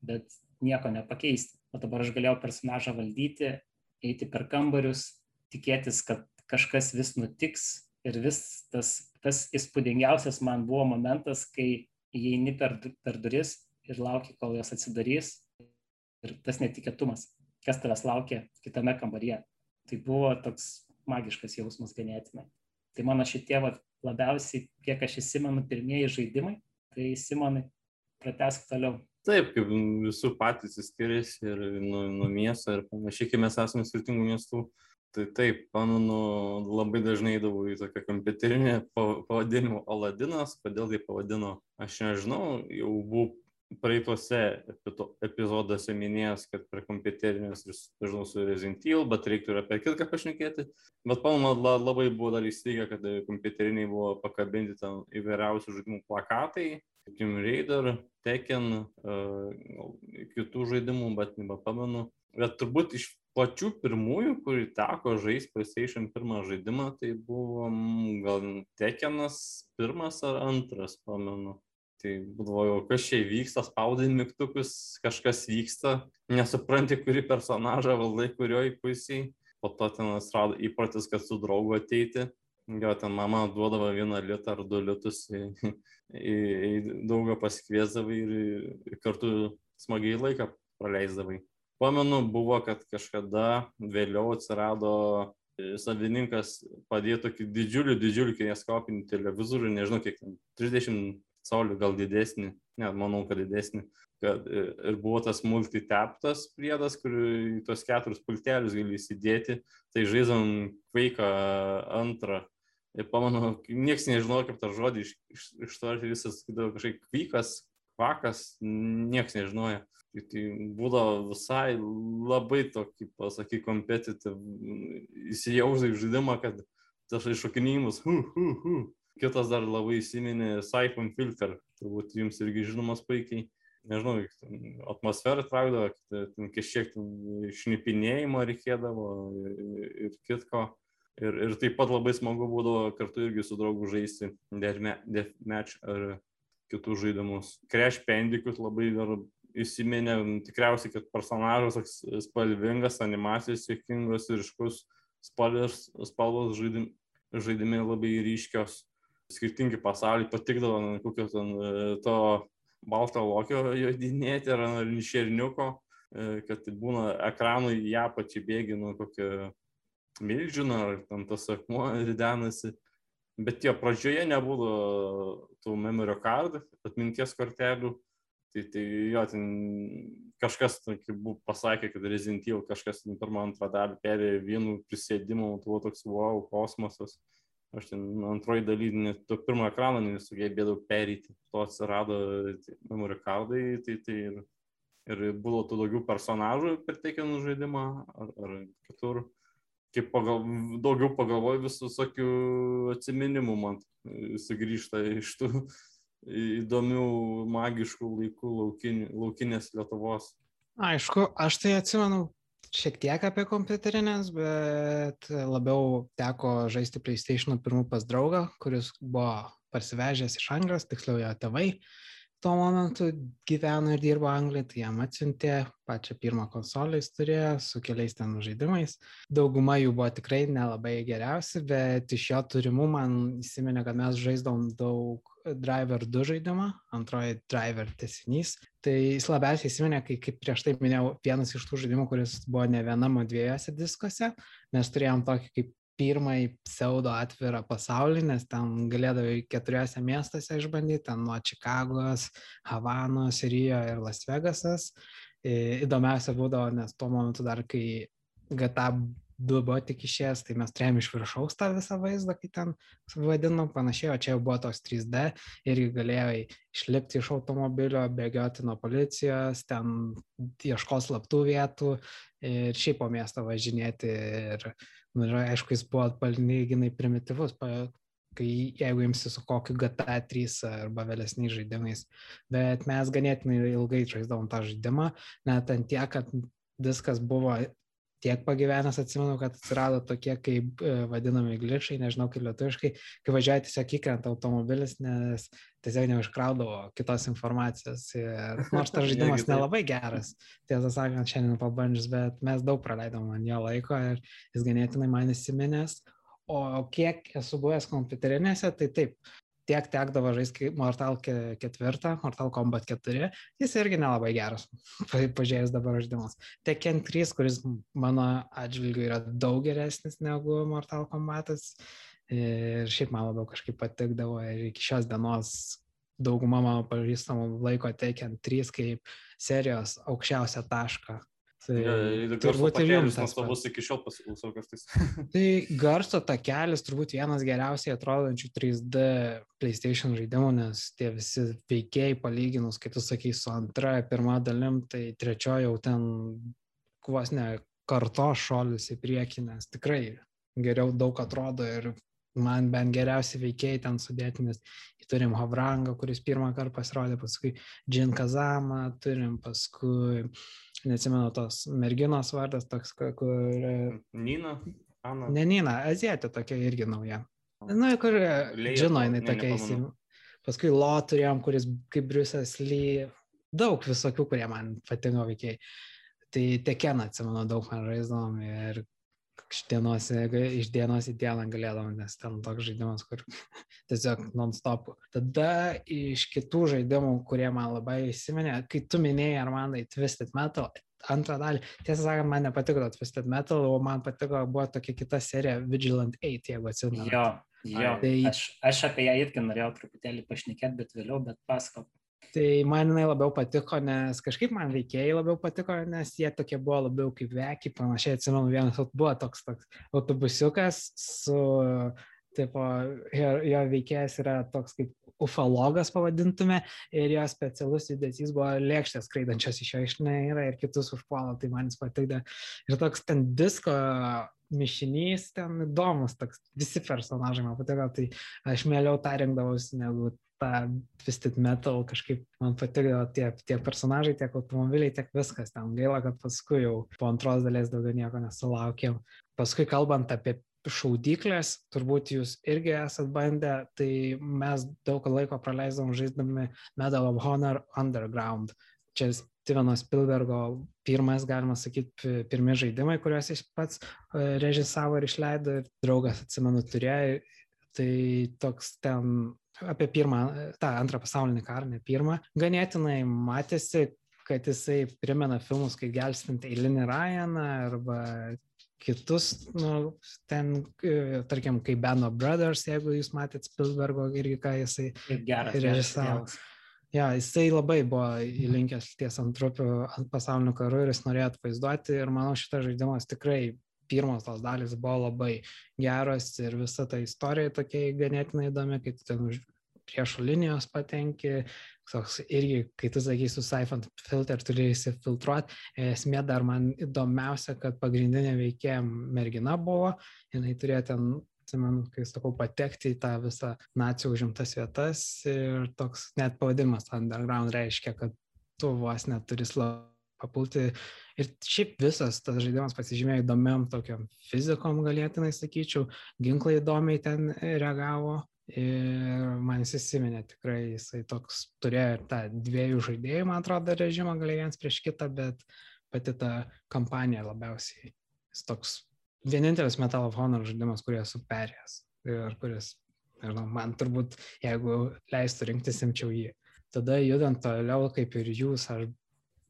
bet nieko nepakeisti. O dabar aš galėjau personažą valdyti, eiti per kambarius, tikėtis, kad kažkas vis nutiks ir vis tas tas įspūdingiausias man buvo momentas, kai įeini per, per duris ir lauki, kol jos atsidarys. Ir tas netikėtumas, kas tavęs laukia kitame kambaryje. Tai buvo toks magiškas jausmas ganėtinai. Tai mano šitie vat, labiausiai, kiek aš įsimenu, pirmieji žaidimai. Tai Simonai, pratesk toliau. Taip, kaip visų patys skiriasi ir nuo, nuo miesto ir panašiai, kai mes esame skirtingų miestų, tai taip pamenu labai dažnai eidavau į tokią kompiuterinę pavadinimu aladinas kodėl taip pavadino aš nežinau jau buvau praeituose epizoduose minėjęs kad prie kompiuterinės ir susipažinau su Resident Evil, bet reiktų ir apie kitką pašnekėti. Bet pamanu, labai buvo dar įstrigę, kad kompiuteriniai buvo pakabinti ten įvairiausių žaidimų plakatai, Tomb Raider, Tekken, uh, kitų žaidimų, bet nebepamenu. Bet turbūt iš pačių pirmųjų, kurį teko žaisti PlayStation pirmą žaidimą, tai buvo gal Tekenas pirmas ar antras, pamenu. Tai būdavo jau, kas čia vyksta, spaudai mygtukus, kažkas vyksta, nesupranti, kurį personažą valdai, kurioj pusėje. Po to ten atsirado įprotis, kad su draugu ateiti. Jo, ten mama duodavo vieną litą ar du litus, į, į, į daugą pasikviesdavai ir, kartu smagiai laiką praleisdavai. Pamenu buvo kad kažkada vėliau atsirado e, savininkas padėjo tokį didžiulį didžiulį kineskopinį televizorių nežinau kiek ten trisdešimt colių gal didesnį ne manau kad didesnį kad e, ir buvo tas multitaptas priedas kur tuos keturis pultelius gali įsidėti. Tai žaidžiam kveiką antrą ir pamenu nieks nežinojo kaip tą žodį iš, iš, ištarti visas kažkaip kvykas kvakas nieks nežinojo Tai, tai būdavo visai labai tokį, pasaky, kompetitiv, įsijausdai žaidimą, kad tas iššokinėjimas, hu, hu, hu. Kitas dar labai įsiminė Siphon Filter, turbūt jums irgi žinomas puikiai. nežinau, atmosferą traukdavo, kažkiek šnipinėjimo reikėdavo ir, ir kitko. Ir, ir taip pat labai smagu būdavo kartu irgi su draugu žaisti Deathmatch ar kitus žaidimus. Crash Bandicoot labai dar įsiminė, tikriausiai, kad personažas spalvingas, animacijos sėkingos ir iškus spalvos, spalvos žaidim, žaidimai labai ryškios, skirtingi pasauliai patikdavo, kokio ten e, to balto lokio jodinėti ar nišerniuko, e, kad būna ekranui ją pačią bėgi nuo kokio milžino ar ten tas akmuo ridenasi. Bet jo pradžioje nebūdavo tų memorio card, atminties kortelių. Tai, tai jo, ten kažkas, buvo pasakė, kad Resident Evil kažkas pirmą antrą dalį perėjo vienų prisėdimų, buvo toks wow, kosmosas. Aš ten antroji daly, net to pirmo ekrano nesugebėdavau perėti. To atsirado memory cardai, tai, tai ir, ir buvo tų daugiau personažų per teikiamą žaidimą ar, ar kitur. Kaip pagal, daugiau pagalvoju, vis visokių atsiminimų man sugrįžta iš tų įdomių, magiškų laikų laukin, laukinės Lietuvos. Aišku, aš tai atsimenu šiek tiek apie kompiuterinės, bet labiau teko žaisti PlayStation pirmų pas draugą, kuris buvo parsivežęs iš Anglijos, tiksliau jo tėvai tuo momentu gyveno ir dirbo Anglijoje, tai jam atsiuntė pačią pirmą konsolę, jis turėjo su keliais ten žaidimais. Dauguma jų buvo tikrai nelabai geriausi, bet iš jo turimų man įsiminė, kad mes žaisdavom daug Driver 2 žaidimą, antroji Driver tesinys. Tai jis labiausiai įsiminė, kai kaip prieš tai minėjau, vienas iš tų žaidimų, kuris buvo ne vienam, o dviejose diskuose. Mes turėjom tokį kaip pirmąjį pseudo atvirą pasaulį, nes ten galėdavai keturiose miestuose išbandyti, ten nuo Čikagos, Havanos, Rio ir Las Vegasas. Įdomiausia būdavo, nes tuo momentu dar, kai GTA 2 buvo tik išėjęs, tai mes turėjome iš viršaus tą visą vaizdą, kai ten vadinom panašiai, o čia jau buvo tos 3D irgi galėjai išlipti iš automobilio, bėgioti nuo policijos, ten ieškos slaptų vietų ir šiaip po miestą važinėti ir nu, ir aišku, jis buvo palyginai primityvus, kai jeigu imsi su kokiu GTA 3 arba vėlesniais žaidimais. Bet mes ganėtinai ilgai žaisdavom tą žaidimą, net ant tiek, kad viskas buvo tiek pagyvenęs, atsimenu, kad atsirado tokie kaip e, vadinami glitchai, nežinau kaip lietuviškai, kai važiuoja tiesiog įkrenta automobilis, nes tiesiog neužkraudavo kitos informacijos. Ir nors tas žaidimas nelabai geras, tiesą sakant, šiandien pabandžius, bet mes daug praleidom ant jo laiko ir jis ganėtinai man įsiminęs. O kiek esu buvęs kompiuterinėse, tai taip, tiek tekdavo žaisti Mortal 4, Mortal Kombat 4, jis irgi nelabai geras, pažiūrėjus dabar žaidimas. Tekken 3, kuris mano atžvilgiu yra daug geresnis negu Mortal Kombatas. Ir šiaip man labiau kažkaip patikdavo ir iki šios dienos dauguma mano pažįstamų laiko Tekken 3 kaip serijos aukščiausią tašką Tai turbūt ir jums nuostabus iki šiol pasiklausau kartais. tai garso takelis turbūt vienas geriausiai atrodančių 3D PlayStation žaidimų, nes tie visi veikėjai palyginus, kai tu sakai, su antra, pirma dalim, tai trečioji jau ten vos ne karto šolis į priekį, nes tikrai geriau daug atrodo ir man bent geriausi veikėjai ten sudėti, nes turim Havrangą, kuris pirmą kartą pasirodė, paskui Džin Kazamą, turim paskui neatsimenu tos merginos vardas, toks, kur... E, Nina? Ana. Ne Nina, Azietė tokia irgi nauja. Na, kur e, žino, jinai tokia įsim. Paskui Lo turėjom, kuris kaip Briusas Lee, daug visokių, kurie man patinka veikiai. Tai Tekeną atsimenu, daug man žaisdavom ir iš dienos, iš dienos į dieną galėdavom, nes ten toks žaidimas, kur tiesiog non-stop. Tada iš kitų žaidimų, kurie man labai įsiminė, kai tu minėjai, ar man tai Twisted Metal, antrą dalį, tiesą sakant, man nepatiko Twisted Metal, o man patiko, buvo tokia kita serija Vigilant 8, jeigu atsimenu. Jo, jo. Tai... Aš, aš apie ją irgi norėjau truputėlį pašnekėti, bet vėliau, bet pasakau. Tai man jinai labiau patiko, nes kažkaip man veikėjai labiau patiko, nes jie tokie buvo labiau kaip vekiai, panašiai atsimenu, vienas buvo toks, toks autobusiukas su, tipo, jo, jo veikėjas yra toks kaip ufologas pavadintume ir jo specialus judesys buvo lėkštės skraidančios iš jo išnera ir kitus užpuola, tai man jis patikdė. Ir toks ten disko mišinys ten įdomus, toks visi personažai man patiko, tai aš mieliau tą rinkdavausi negu tą Twisted Metal kažkaip man patiko tiek, tiek personažai, tiek automobiliai, tiek viskas. Ten gaila, kad paskui jau po antros dalies daugiau nieko nesulaukėm. Paskui kalbant apie šaudyklės, turbūt jūs irgi esat bandę, tai mes daug laiko praleisdom žaisdami Medal of Honor Underground. Čia Steveno Spielbergo pirmas, galima sakyti, pirmi žaidimai, kuriuos jis pats e, režisavo ir išleido ir draugas, atsimenu, turėjo. Tai toks ten apie pirmą, tą antrą pasaulinį karą, ne pirmą, ganėtinai matėsi, kad jisai primena filmus, kaip gelstint eilinį Ryaną arba kitus, nu, ten, e, tarkim, kaip Beno Brothers, jeigu jūs matėt Spielbergo irgi, ką jisai režisavo. Ja, jisai labai buvo įlinkęs ties antrupių ant pasaulinių karų ir jis norėjo atvaizduoti ir manau šitas žaidimas tikrai pirmos tos dalys buvo labai geros ir visa ta istorija tokia ganėtinai įdomi, kai tu ten už priešo linijos patenki, toks irgi, kai tu sakai su Siphon filter turi įsifiltruoti, esmė dar man įdomiausia, kad pagrindinė veikėja mergina buvo, jinai turėjo ten, atsimenu, kai sakau, patekti į tą visą nacijų užimtas vietas ir toks net pavadimas underground reiškia, kad tu vos neturi slapti papulti. Ir šiaip visas tas žaidimas pasižymėjo įdomiam tokiam fizikom, galėtinai sakyčiau, ginklai įdomiai ten reagavo, Ir man jis įsiminė tikrai, jisai toks turėjo ir tą dviejų žaidėjų, man atrodo, režimą galėjo vienas prieš kitą, bet pati ta kampanija labiausiai. Jis toks vienintelis Metal of Honor žaidimas, kurį esu perėjęs ir kuris, nežinau, man turbūt, jeigu leistų rinktis, imčiau jį. Tada judant toliau, kaip ir jūs, aš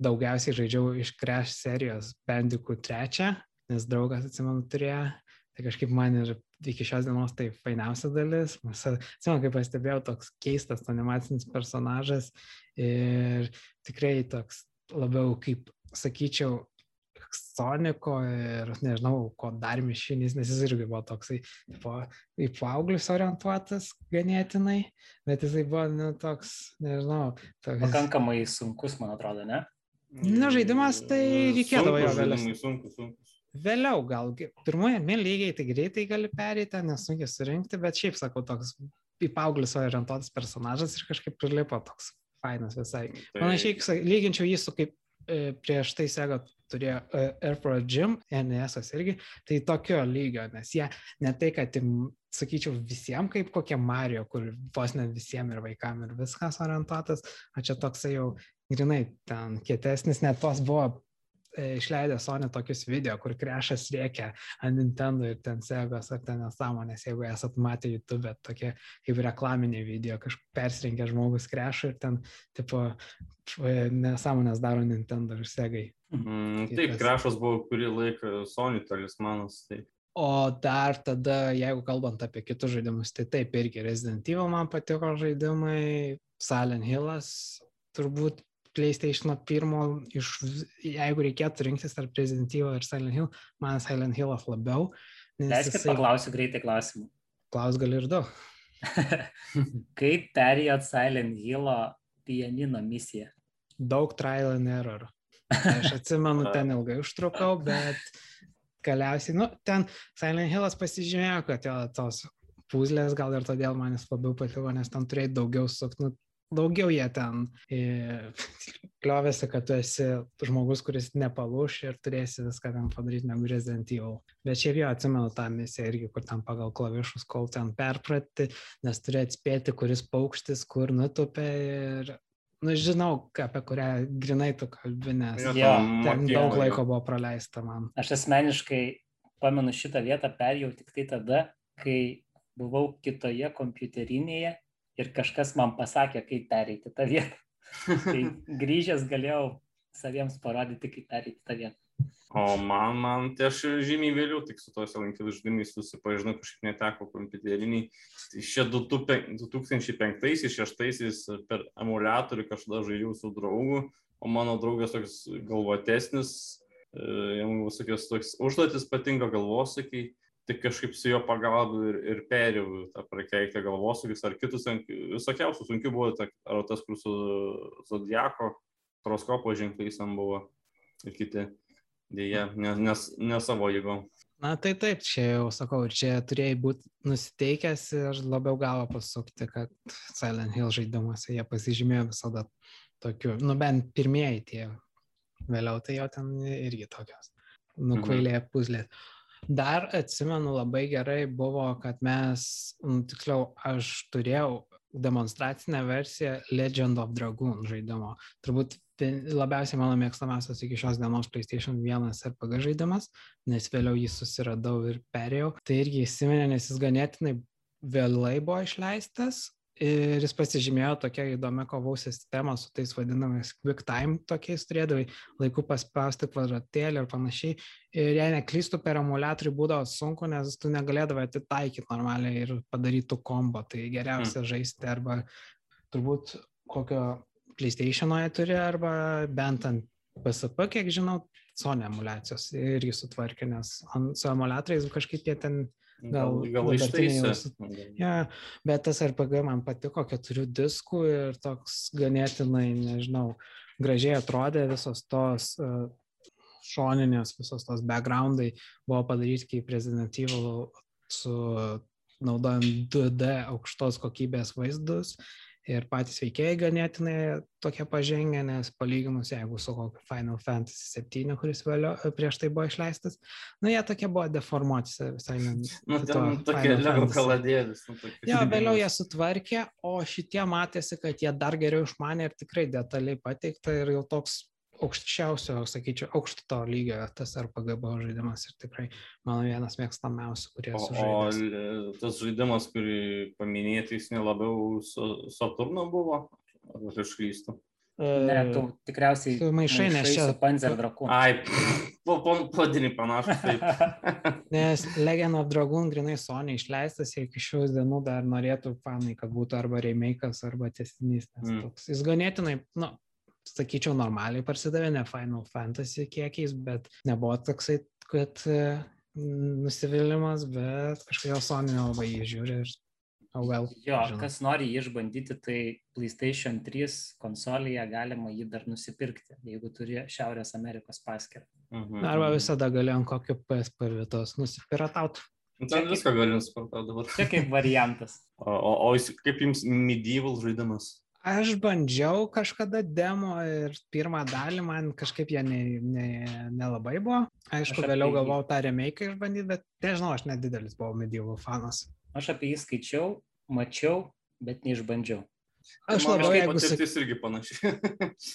daugiausiai žaidžiau iš Crash serijos Bandikų trečią, nes draugas, atsimenu, turėjo. Tai kažkaip man ir iki šios dienos tai fainiausia dalis. Atsimenu, kaip pastebėjau, toks keistas animacinis personažas ir tikrai toks labiau, kaip sakyčiau, Soniko ir nežinau, ko dar mišinys, nes jis irgi buvo toksai po, į paauglius orientuotas ganėtinai, bet jisai buvo nu, toks, nežinau. Toks... Pakankamai sunkus, man atrodo, ne? Na, žaidimas tai reikėdavo jo vėliau. Sunkus, sunkus vėliau gal pirmajame lygiai tai greitai gali pereiti, nesunkiai surinkti, bet šiaip sakau, toks į paauglius orientuotas personažas ir kažkaip prilipo toks fainas visai. Tai... Panašiai, lyginčiau jį su kaip e, prieš tai Sega turėjo e, Airport Gym, NES irgi, tai tokio lygio, nes jie ne tai, kad, sakyčiau, visiems kaip kokie Mario, kur vos net visiems ir vaikams ir viskas orientuotas, o čia toksai jau grinai ten kietesnis, net tos buvo E, išleidę Sony tokius video, kur krešas rėkia ant Nintendo ir ten segos ar ten nesąmonės, jeigu esat matę YouTube, tokie kaip reklaminiai video, kažkaip persirengia žmogus krešą ir ten, tipo, nesąmonės daro Nintendo ir segai. Mm, tai taip, tas... krešas buvo kurį laiką Sony talismanas. Taip. O dar tada, jeigu kalbant apie kitus žaidimus, tai taip irgi Resident Evil man patiko žaidimai, Silent Hillas turbūt PlayStation 1 iš, jeigu reikėtų rinktis tarp Resident ir Silent Hill, man Silent Hillas labiau. Leiskit jisai... paklausiu greitai klausimų. Klaus gali ir du. Kaip perėjot Silent Hillo pianino misiją? Daug trial and error. Aš atsimenu, ten ilgai užtrukau, bet galiausiai, nu, ten Silent Hillas pasižymėjo, kad jo tos puzlės gal ir todėl man jis labiau patiko, nes ten turėjai daugiau suknų, daugiau jie ten kliovėsi, kad tu esi žmogus, kuris nepalūš ir turėsi viską ten padaryti negu Resident Evil. Bet šiaip jau atsimenu tą misiją irgi, kur ten pagal klavišus, kol ten perprati, nes turi atspėti, kuris paukštis, kur nutupė ir nu, žinau, apie kurią grinai tu kalbi, nes ja, ten daug laiko buvo praleista man. Aš asmeniškai pamenu šitą vietą perėjau tik tai tada, kai buvau kitoje kompiuterinėje ir kažkas man pasakė, kaip pereiti tą vietą. tai grįžęs galėjau saviems parodyti, kaip pereiti tą vietą. O man, man tai aš žymiai vėliau tik su tos lankydų žaidimais susipažinau, kažkaip neteko kompiuteriniai. Tai šie 2005-2006 per emulatorių kažkada žaidžiau su draugu, o mano draugas toks galvotesnis, e, jam visokios toks užduotis patinka galvosakiai tik kažkaip su jo pagalba ir, ir perėjau tą prakeiktą galvosūkis ar kitus, visokiausių sunkių buvo, ta, ar tas, kur su Zodiako, horoskopo ženklais ten buvo ir kiti, dėja, ne, nes, ne savo jėgom. Na tai taip, čia jau sakau, čia turėjai būti nusiteikęs ir labiau galvo pasukti, kad Silent Hill žaidimuose jie pasižymėjo visada tokiu, nu bent pirmieji tie, vėliau tai jau ten irgi tokios nukvailėję mhm. puzlės. Dar atsimenu labai gerai buvo, kad mes, nu, tiksliau, aš turėjau demonstracinę versiją Legend of Dragoon žaidimo. Turbūt labiausiai mano mėgstamiausias iki šios dienos PlayStation 1 RPG žaidimas, nes vėliau jį susiradau ir perėjau. Tai irgi įsiminė, nes jis ganėtinai vėlai buvo išleistas ir jis pasižymėjo tokia įdomia kovų sistema su tais vadinamais quick time tokiais turėdavai laiku paspausti kvadratėlį ir panašiai. Ir jei neklystų per emulatorių būdavo sunku, nes tu negalėdavai atitaikyti normaliai ir padaryti kombo. Tai geriausia mm. žaisti arba turbūt kokio PlayStation'oje turi arba bent ant PSP, kiek žinau, Sony emulacijos irgi sutvarkė, nes su emulatoriais kažkaip jie ten Gal, gal ištaisė. Ja, bet tas RPG man patiko, keturių diskų ir toks ganėtinai, nežinau, gražiai atrodė visos tos uh, šoninės, visos tos backgroundai buvo padaryti kaip Resident Evil su naudojant 2D aukštos kokybės vaizdus ir patys veikėjai ganėtinai tokie pažengę, nes palyginus, jeigu su kokiu Final Fantasy VII, kuris vėliau prieš tai buvo išleistas, nu jie tokie buvo deformuoti visai. Nu, ten tokie lego kaladėlis. Nu, jo, vėliau jie sutvarkė, o šitie matėsi, kad jie dar geriau išmanė ir tikrai detaliai pateikta ir jau toks aukščiausio, sakyčiau, aukšto lygio tas RPG buvo žaidimas ir tikrai mano vienas mėgstamiausių, kurie esu žaidęs. O tas žaidimas, kurį paminėti, jis nelabiau su Saturno buvo, ar aš klystu? Ne, tu tikriausiai tu maišai, nes čia Panzer Dragoon. Ai, po, po, podinį panašų. nes Legend of Dragoon grinai Sony išleistas ir iki šios dienų dar norėtų fanai, kad būtų arba remake'as, arba testinys. Mm. Toks, jis ganėtinai, nu, sakyčiau, normaliai parsidavė, ne Final Fantasy kiekiais, bet nebuvo toksai, kad e, nusivylimas, bet kažkodėl Sony nelabai jį žiūri ir oh well. Jo, žinau. kas nori jį išbandyti, tai PlayStation 3 konsolėje galima jį dar nusipirkti, jeigu turi Šiaurės Amerikos paskirtą. Mhm. Arba visada gali ant kokio PSP vietos nusipiratauti. Nu, ten viską gali nusipirkti dabar. Čia kaip variantas. O, o, o kaip jums medieval žaidimas? Aš bandžiau kažkada demo ir pirmą dalį man kažkaip jie nelabai ne, ne, buvo. Aišku, vėliau jį... galvojau tą remake išbandyti, bet nežinau, aš nedidelis buvau medieval fanas. Aš apie jį skaičiau, mačiau, bet neišbandžiau. Aš labiau, jeigu... Patirtis irgi panašiai.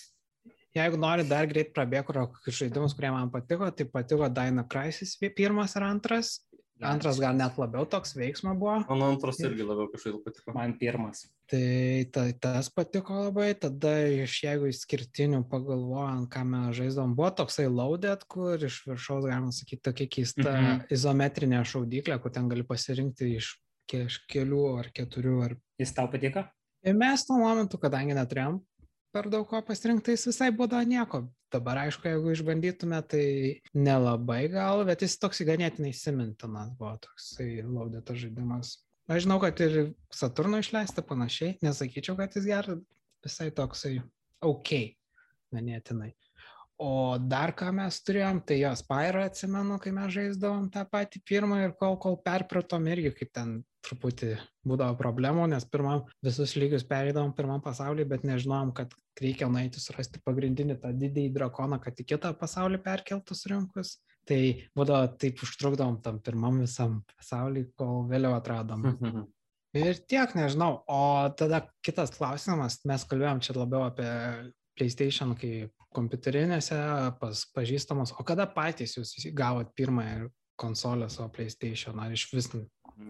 jeigu nori dar greit prabėgti kokius žaidimus, kurie man patiko, tai patiko Dino Crisis pirmas ir antras Antras gal net labiau toks veiksmo buvo. Man antras irgi labiau kažkaip patiko. Man pirmas. Tai ta, tas patiko labai, tada iš jeigu išskirtinių pagalvojant, ką mes žaidom, buvo toksai loaded, kur iš viršaus, galima sakyti, tokia keista mm -hmm. izometrinė šaudyklė, kur ten gali pasirinkti iš kelių ar keturių. Ar... Jis tau patiko? Ir mes tuo momentu, kadangi neturėjom per daug ko pasirinkti, jis visai būdavo nieko. Dabar, aišku, jeigu išbandytume, tai nelabai gal, bet jis toks ganėtinai įsimintinas buvo toksai laudėtas žaidimas. Aš žinau, kad ir Saturno išleista panašiai, nesakyčiau, kad jis geras, visai toksai ok, ganėtinai. O dar ką mes turėjom, tai jos Pyro atsimenu, kai mes žaisdavom tą patį pirmą ir kol, kol perpratom irgi, kaip ten truputį būdavo problemų, nes pirmam visus lygius perėdavom pirmam pasaulį, bet nežinom, kad reikia nueiti surasti pagrindinį tą didįjį drakoną, kad į kitą pasaulį perkeltus rinkus. Tai būdavo taip užtrukdom tam pirmam visam pasaulį, kol vėliau atradom. Ir tiek, nežinau. O tada kitas klausimas, mes kalbėjom čia labiau apie PlayStation kaip kompiuterinėse pas pažįstamos, o kada patys jūs gavot pirmąją konsolę savo PlayStation, ar iš vis?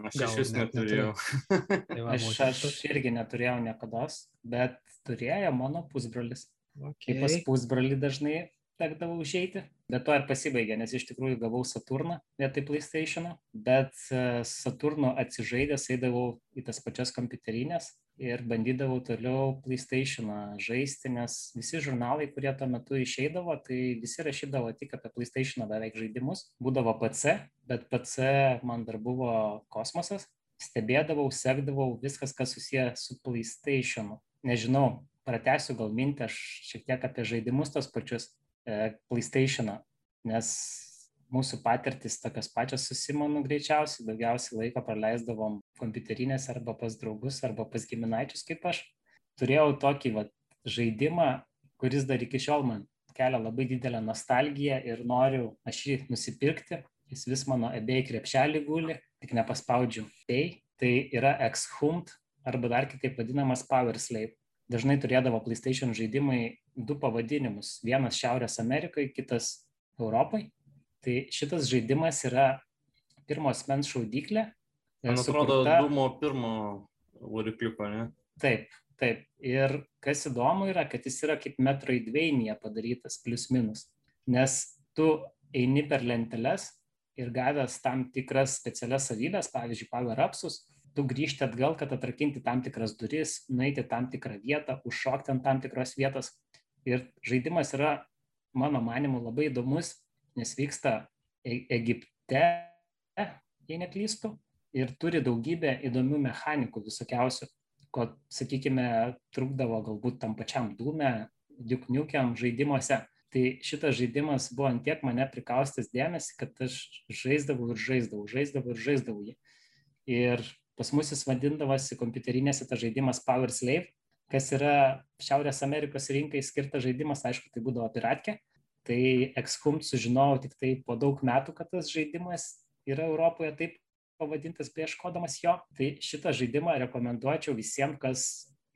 Aš iš vis net neturėjau. tai va, aš, aš irgi neturėjau niekada, bet turėjo mano pusbrolis. Okay. Kaip pas pusbrolį dažnai tekdavo užeiti, bet to ir pasibaigė, nes iš tikrųjų gavau Saturną vietoj PlayStation, bet e, Saturno atsižaidęs eidavau į tas pačias kompiuterinės ir bandydavau toliau PlayStation žaisti, nes visi žurnalai, kurie tuo metu išeidavo, tai visi rašydavo tik apie PlayStation beveik žaidimus. Būdavo PC, bet PC man dar buvo kosmosas. Stebėdavau, sekdavau viskas, kas susiję su PlayStation. Nežinau, pratęsiu gal mintį, aš šiek tiek apie žaidimus tos pačius. E, PlayStation, nes mūsų patirtis tokios pačios su Simonu greičiausiai, daugiausiai laiko praleisdavom kompiuterinėse arba pas draugus, arba pas giminaičius kaip aš. Turėjau tokį va, žaidimą, kuris dar iki šiol man kelia labai didelę nostalgiją ir noriu aš jį nusipirkti. Jis vis mano ebay krepšelį guli, tik nepaspaudžiu pay. Tai yra Exhumed arba dar kitaip vadinamas Power Slave. Dažnai turėdavo PlayStation žaidimai du pavadinimus. Vienas Šiaurės Amerikai, kitas Europai. Tai šitas žaidimas yra pirmos mens šaudyklė. Man atrodo, sukurta... Dumo pirmo varikliuko, ne? Taip, taip. Ir kas įdomu yra, kad jis yra kaip Metroidvania padarytas, plus minus. Nes tu eini per lenteles ir gavęs tam tikras specialias savybės, pavyzdžiui, power-upsus, tu grįžti atgal, kad atrakinti tam tikras duris, nueiti tam tikrą vietą, užšokti ant tam tikros vietos. Ir žaidimas yra, mano manimu, labai įdomus, nes vyksta e Egipte, jei neklystu, ir turi daugybę įdomių mechanikų visokiausių, ko, sakykime, trukdavo galbūt tam pačiam dūme, dukniukiam žaidimuose. Tai šitas žaidimas buvo antiek mane prikaustas dėmesį, kad aš žaisdavau ir žaisdavau, žaisdavau ir žaisdavau jį. Ir Pas mus jis vadindavosi kompiuterinėse tas žaidimas Power Slave, kas yra Šiaurės Amerikos rinkai skirtas žaidimas, aišku, tai būdavo piratkė. Tai Excum sužinojau tik tai po daug metų, kad tas žaidimas yra Europoje taip pavadintas beieškodamas jo. Tai šitą žaidimą rekomenduočiau visiems, kas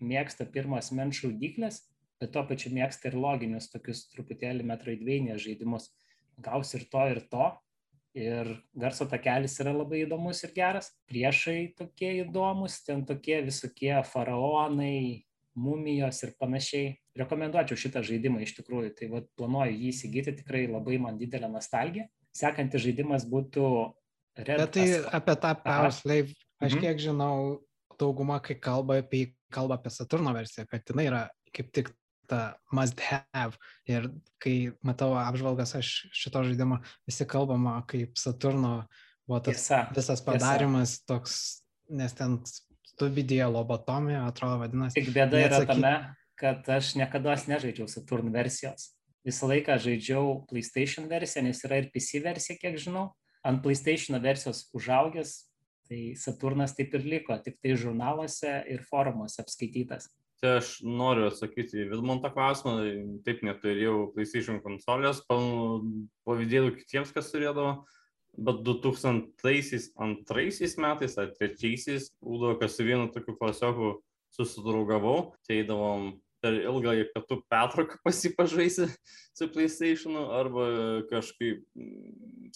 mėgsta pirmas menšų dyklės, bet tuo pačiu mėgsta ir loginius tokius truputėlį metroidveinės žaidimus. Gaus ir to, ir to, ir garso takelis yra labai įdomus ir geras. Priešai tokie įdomus, ten tokie visokie faraonai, mumijos ir panašiai. Rekomenduočiau šitą žaidimą iš tikrųjų, tai vad planuoju jį įsigyti, tikrai labai man didelė nostalgija. Sekantis žaidimas būtų Red. Bet tai apie tą Power Slave, aš mhm. kiek žinau, dauguma, kai kalba apie, kalba apie Saturno versiją, kad jinai yra kaip tik ta must have. Ir kai matau apžvalgas aš šito žaidimo, visi kalbama kaip Saturno buvo tas tiesa, visas padarimas tiesa. toks, nes ten studija lobotomija, atrodo, vadinasi. Tik bėda yra atsaky... tame, kad aš niekada nežaidžiau Saturn versijos. Visą laiką žaidžiau PlayStation versiją, nes yra ir PC versija, kiek žinau. Ant PlayStation versijos užaugęs, tai Saturnas taip ir liko, tik tai žurnaluose ir forumuose apskaitytas. Tai aš noriu atsakyti į Vilmontą klausimą, taip neturėjau PlayStation konsolės, pavydėjau kitiems, kas turėdavo, bet 2002 metais ar 2003 būdavo, kas su vienu tokiu klasioku susidraugavau, tai eidavom per ilgąjį pietų pertrauką pasipažaisi su PlayStationu arba kažkaip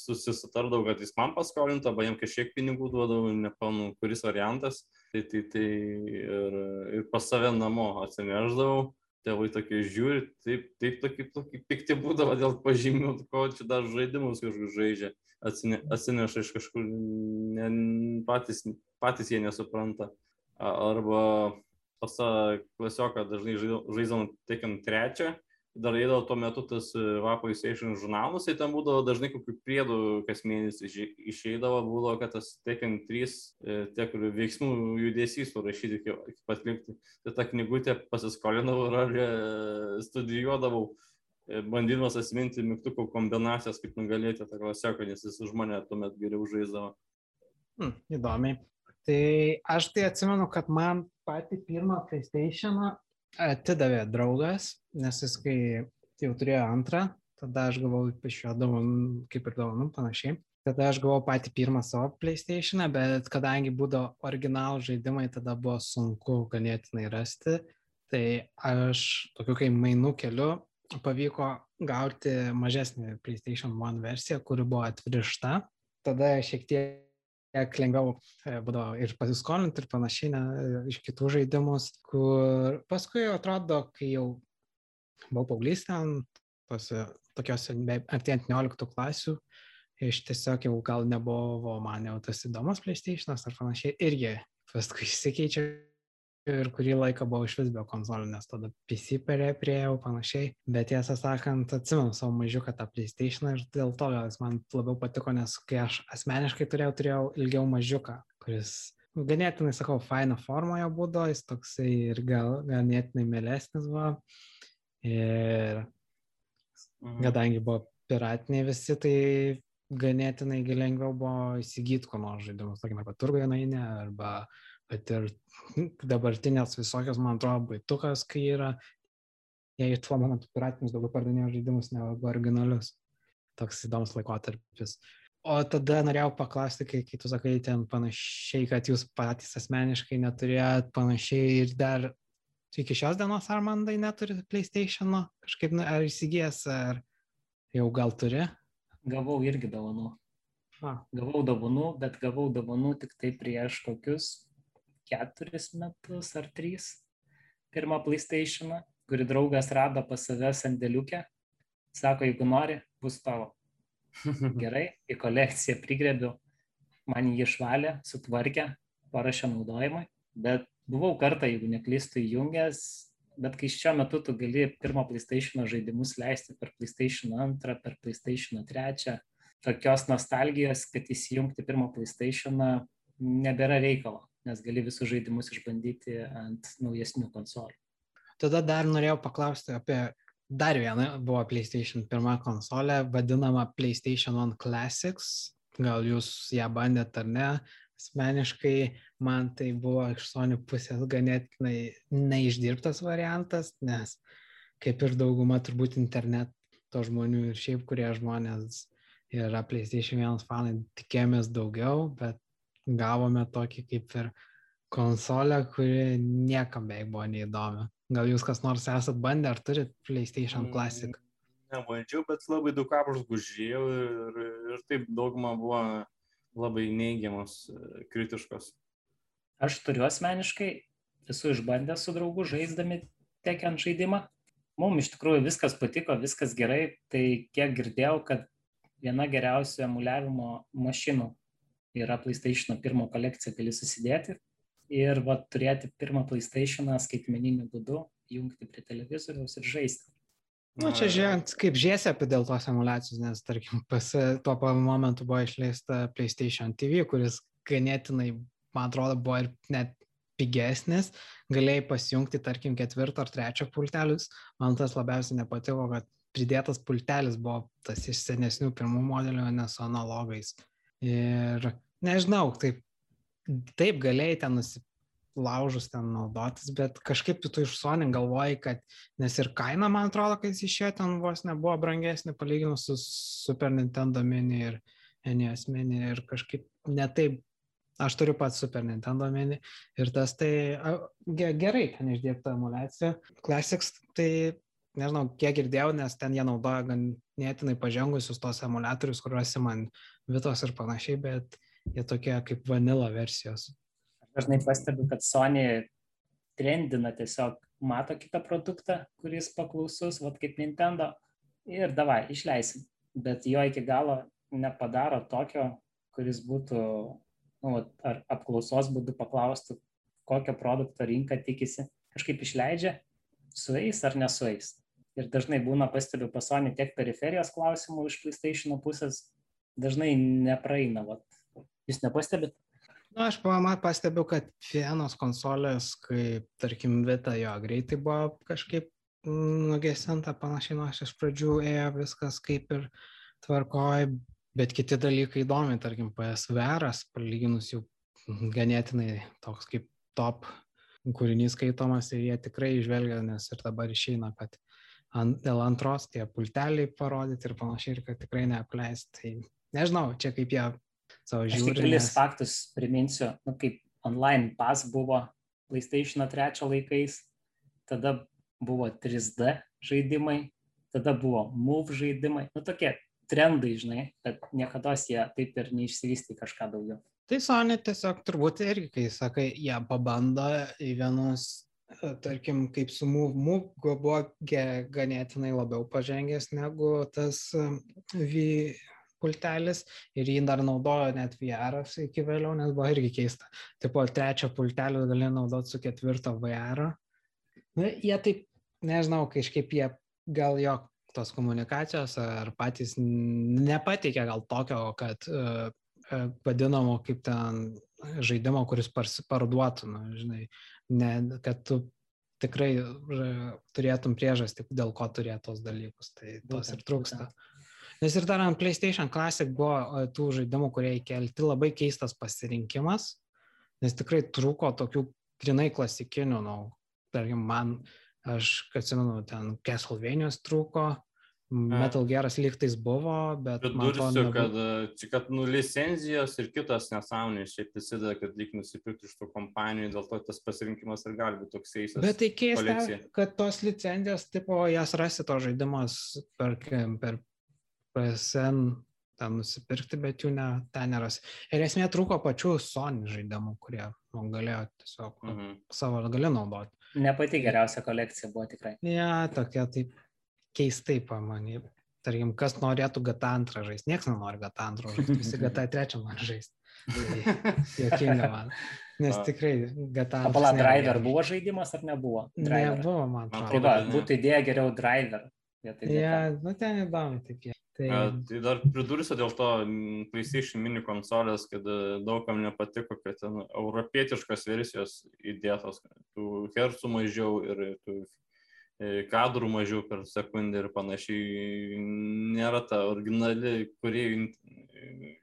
susitardavau, kad jis man paskolintų, arba jam kažkiek pinigų duodavau, nepamenu, kuris variantas. Tai, tai, tai ir, ir pas save namo atsineždavau. Tėvai tokie žiūri, taip, taip tokie, tokie pikti būdavo dėl pažymių, ko čia dar žaidimus kažkur žaidžia, Atsine, atsineša iš kažkur, ne, patys, patys jie nesupranta. Arba pas tą klasioką dažnai žaidžiam Tekken 3, dar eidavo tuo metu tas e, Vapo Station žurnalas, tai ten būdavo dažnai kokių priedų kas mėnesį išeidavo, būdavo, kad tas Tekken 3, e, tiek veiksmų judesys surašyti, kaip atlikti. Tai tą knygutę pasiskolinau ir e, studijuodavau, bandydamas asminti mygtukų kombinacijas, kaip nugalėti tą klasioką, nes jis už mane tuomet geriau žaisdavo. Hmm, įdomiai. Tai aš tai atsimenu, kad man patį pirmą PlayStation atidavė draugas, nes jis kai jau turėjo antrą, tada aš gavau iš jo dovanų, kaip ir dovanų panašiai. Tada aš gavau patį pirmą savo PlayStation, bet kadangi būdavo originalų žaidimai, tada buvo sunku ganėtinai rasti. Tai aš tokiu kaip mainų keliu pavyko gauti mažesnį PlayStation 1 versiją, kuri buvo atvirišta. Tada šiek tiek kiek lengviau e, būdavo ir pasiskolinti ir panašiai ne, iš kitų žaidimus, kur paskui atrodo, kai jau buvau paauglys ten, tose tokiuose artėjant 19 klasių, iš tiesiog jau gal nebuvo man jau tas įdomus PlayStation'as ar panašiai, irgi paskui išsikeičia ir kurį laiką buvau iš vis be konsolių, nes tada PC prieėjau panašiai, bet tiesą sakant, atsimenu savo mažiuką tą PlayStation ir dėl to jis man labiau patiko, nes kai aš asmeniškai turėjau, turėjau ilgiau mažiuką, kuris ganėtinai, sakau, faina formoje būdo, jis toksai ir gal ganėtinai mėlesnis buvo. Ir mhm. kadangi buvo piratiniai visi, tai ganėtinai lengviau buvo įsigyti ko nors žaidimus, sakykime, kad turgoje nainė, arba kad ir dabartinės visokios, man atrodo, baitukas, kai yra, jie tuo momentu piratinius daugiau pardavinėjo žaidimus negu originalius. Toks įdomus laikotarpis. O tada norėjau paklausti, kai, kai tu sakai ten panašiai, kad jūs patys asmeniškai neturėjot panašiai ir dar iki šios dienos Armandai neturi PlayStation, kažkaip ar įsigijęs, ar jau gal turi? Gavau irgi dovanų. A. Gavau dovanų, bet gavau dovanų tik tai prieš kokius keturis metus ar trys. Pirmą PlayStation, kurį draugas rado pas save sandėliukę. Sako, jeigu nori, bus tavo. Gerai, į kolekciją prigrebiu, man jį išvalė, sutvarkė, parašė naudojimui, bet buvau kartą, jeigu neklystu, įjungęs, bet kai šiuo metu tu gali pirmą PlayStation žaidimus leisti per PlayStation 2, per PlayStation 3, tokios nostalgijos, kad įsijungti pirmą PlayStation nebėra reikalo, nes gali visus žaidimus išbandyti ant naujesnių konsolių. Tada dar norėjau paklausti apie dar vieną, buvo PlayStation pirmą konsolę, vadinama PlayStation 1 Classics. Gal jūs ją bandėt ar ne? asmeniškai man tai buvo iš Sony pusės ganėtinai neišdirbtas variantas, nes kaip ir dauguma turbūt interneto žmonių ir šiaip kurie žmonės yra PlayStation 1 fanai, tikėjomės daugiau, bet gavome tokį kaip ir konsolę, kuri niekam beveik buvo neįdomi. Gal jūs kas nors esat bandę ar turit PlayStation Classic? Mm, nebandžiau, bet labai daug apžvalgų žiūrėjau ir, ir taip dauguma buvo labai neigiamos, kritiškos. Aš turiu asmeniškai, esu išbandęs su draugu žaisdami tekiant žaidimą. Mums iš tikrųjų viskas patiko, viskas gerai, tai kiek girdėjau, kad viena geriausių emuliavimo mašinų yra PlayStation pirmo kolekcija, gali susidėti ir va, turėti pirmą PlayStation skaitmeniniu būdu, jungti prie televizoriaus ir žaisti. Na, nu, čia žiūrint, kaip žiesėpi dėl tos emulacijos, nes, tarkim, pas tuo momentu buvo išleista PlayStation TV, kuris ganėtinai, man atrodo, buvo ir net pigesnis, galėjai pasijungti, tarkim, ketvirto ar trečio pultelius. Man tas labiausiai nepatiko, kad pridėtas pultelis buvo tas iš senesnių pirmų modelių, ne su analogais. Ir nežinau, taip, taip galėjai ten nusipirkti laužus ten naudotis, bet kažkaip tu iš Sony galvoji, kad, nes ir kaina, man atrodo, kad jis išėjo ten vos nebuvo brangesnė palyginus su Super Nintendo mini ir NES mini ir kažkaip netaip, aš turiu pats Super Nintendo mini ir tas tai gerai ten išdėkta emulacija. Classics tai nežinau, kiek girdėjau, nes ten jie naudoja ganėtinai pažengusius tos emulatorius, kuriuose man Vitos ir panašiai, bet jie tokie kaip vanila versijos dažnai pastebiu, kad Sony trendina tiesiog, mato kitą produktą, kuris paklausus, vad kaip Nintendo, ir davai, išleisim. Bet jo iki galo nepadaro tokio, kuris būtų, nu, ar apklausos būdu paklaustų, kokio produkto rinka tikisi. Kažkaip išleidžia, sueis ar nesueis. Ir dažnai būna pastebiu pasonį tiek periferijos klausimų iš PlayStation pusės, dažnai nepraeina. Vat. Jūs nepastebit? Na, aš pastebiu, kad vienos konsolės, kaip tarkim Vita, jo greitai buvo kažkaip nugesinta panašiai, nors iš pradžių ėjo viskas kaip ir tvarkoj, bet kiti dalykai įdomi, tarkim PSVR, palyginus jau ganėtinai toks kaip top kūrinys skaitomas ir jie tikrai išvelgia, nes ir dabar išeina, kad ant, dėl antros tie pulteliai parodyti ir panašiai, ir kad tikrai neapleist. Tai nežinau, čia kaip jie savo. Aš kelis nes... faktus priminsiu, nu, kaip online pas buvo PlayStation 3 laikais, tada buvo 3D žaidimai, tada buvo Move žaidimai, nu tokie trendai, žinai, bet niekada jie taip ir neišsivystė kažką daugiau. Tai Sony tiesiog turbūt irgi, kai sakai, jie pabando į vienus, tarkim, kaip su Move, Move buvo ganėtinai labiau pažengęs negu tas V pultelis ir jį dar naudojo net VR iki vėliau, nes buvo irgi keista. Taip pat trečio pultelio gali naudoti su ketvirto VR. Na, jie taip, nežinau, kažkaip jie gal jo tos komunikacijos ar patys nepateikė gal tokio, kad uh, vadinamo kaip ten žaidimo, kuris parduotų, nu, žinai, ne, kad tu tikrai turėtum priežastį, dėl ko turėtų tos dalykus. Tai tos ir trūksta. Būtent. Nes ir dar ant PlayStation Classic buvo tų žaidimų, kurie įkelti labai keistas pasirinkimas, nes tikrai trūko tokių grinai klasikinių, nu, tarkim, man, aš atsimenu, ten Castlevanios trūko, Metal Geras lygtais buvo, bet... Pridursiu, kad, čia, kad nu, licenzijos ir kitos nesąmonės šiaip prisideda, kad lyg nusipirkti iš tų kompanijų, dėl to tas pasirinkimas ir gali būti toks eisas. Bet tai keista, kad tos licenzijos, tipo, jas rasi to žaidimas per, per PSN ten nusipirkti, bet jų ne, ten nerasi. Ir esmė trūko pačių Sony žaidimų, kurie nu, galėjo tiesiog mm -hmm. savo gali naudoti. Ne pati geriausia kolekcija buvo tikrai. Ne, ja, tokia taip keistai pamanė. Tarkim, kas norėtų GTA antrą žaisti, niekas nenori GTA antrą žaisti, visi GTA trečią nori žaisti. Tai jokinga man. Nes tikrai GTA. Pala, driver buvo žaidimas ar nebuvo? Driver. Nebuvo, man atrodo. Tai va, būtų idėja geriau driver. Ja, nu ten įdomu, taip jie. Tai... tai dar pridursiu dėl to PlayStation mini konsolės, kad e, daugam nepatiko, kad ten europietiškos versijos įdėtos, tų hercų mažiau ir tų E, kadrų mažiau per sekundę ir panašiai. Nėra ta originali kuriejų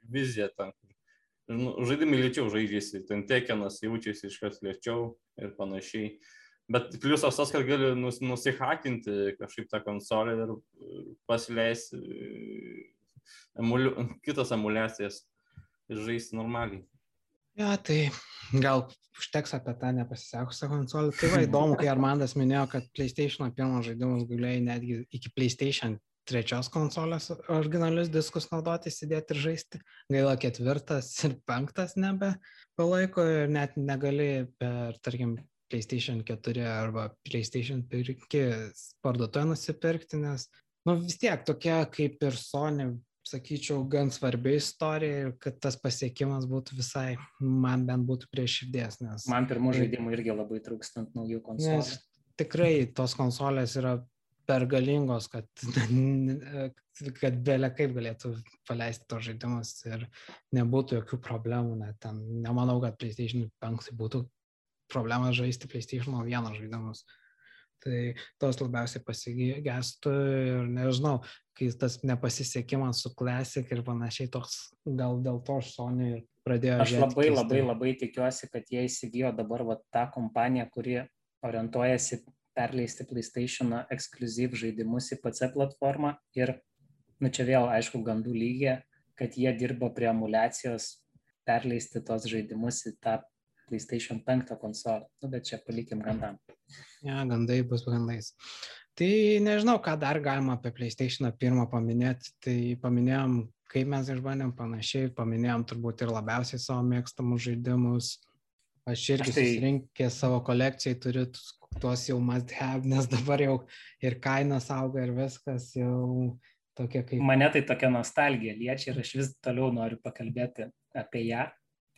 vizija ten. Nu, žaidimai lėčiau žaidžiasi, ten tekenas jaučiasi iškart lėčiau ir panašiai. Bet pliusas tas, kad gali nus, nusihakinti kažkaip tą konsolę ir pasileisti emuliu, kitas emulacijas ir žaisti normaliai. Ja, tai gal užteks apie tą nepasisekusią konsolę. Tai va įdomu, kai Armandas minėjo, kad PlayStation pirmas žaidimas galėjai netgi iki PlayStation trečios konsolės originalius diskus naudoti, sėdėti ir žaisti. Gaila ketvirtas ir penktas nebe palaiko ir net negali per, tarkim, PlayStation 4 arba PlayStation 5 parduotuvę nusipirkti, nes nu, vis tiek tokia kaip ir Sony sakyčiau, gan svarbi istorija ir kad tas pasiekimas būtų visai, man bent būtų prie širdies. Nes, man pirmų žaidimų irgi labai trūkstant naujų konsolų. Tikrai tos konsolės yra per galingos, kad, kad belė kaip galėtų paleisti tos žaidimus ir nebūtų jokių problemų. Net ten, nemanau, kad PlayStation 5 būtų problema žaisti PlayStation 1 žaidimus. Tai tos labiausiai pasigestų ir nežinau, kai tas nepasisekimas su Classic ir panašiai toks, gal dėl to Sony pradėjo. Aš labai keistai. labai labai tikiuosi, kad jie įsigijo dabar va, tą kompaniją, kuri orientuojasi perleisti PlayStation ekskluzyv žaidimus į PC platformą ir, nu čia vėl aišku, gandų lygiai, kad jie dirba prie emulacijos perleisti tos žaidimus į tą PlayStation 5 konsolę. Nu, bet čia palikim gandam. Ja, gandai bus gandais. Tai nežinau, ką dar galima apie PlayStation 1 paminėti. Tai paminėjom, kaip mes išbandėm panašiai, paminėjom turbūt ir labiausiai savo mėgstamus žaidimus. Aš irgi Aš tai... susirinkė savo kolekcijai, turiu tuos jau must have, nes dabar jau ir kainos auga ir viskas jau tokia kaip. Mane tai tokia nostalgija liečia ir aš vis toliau noriu pakalbėti apie ją.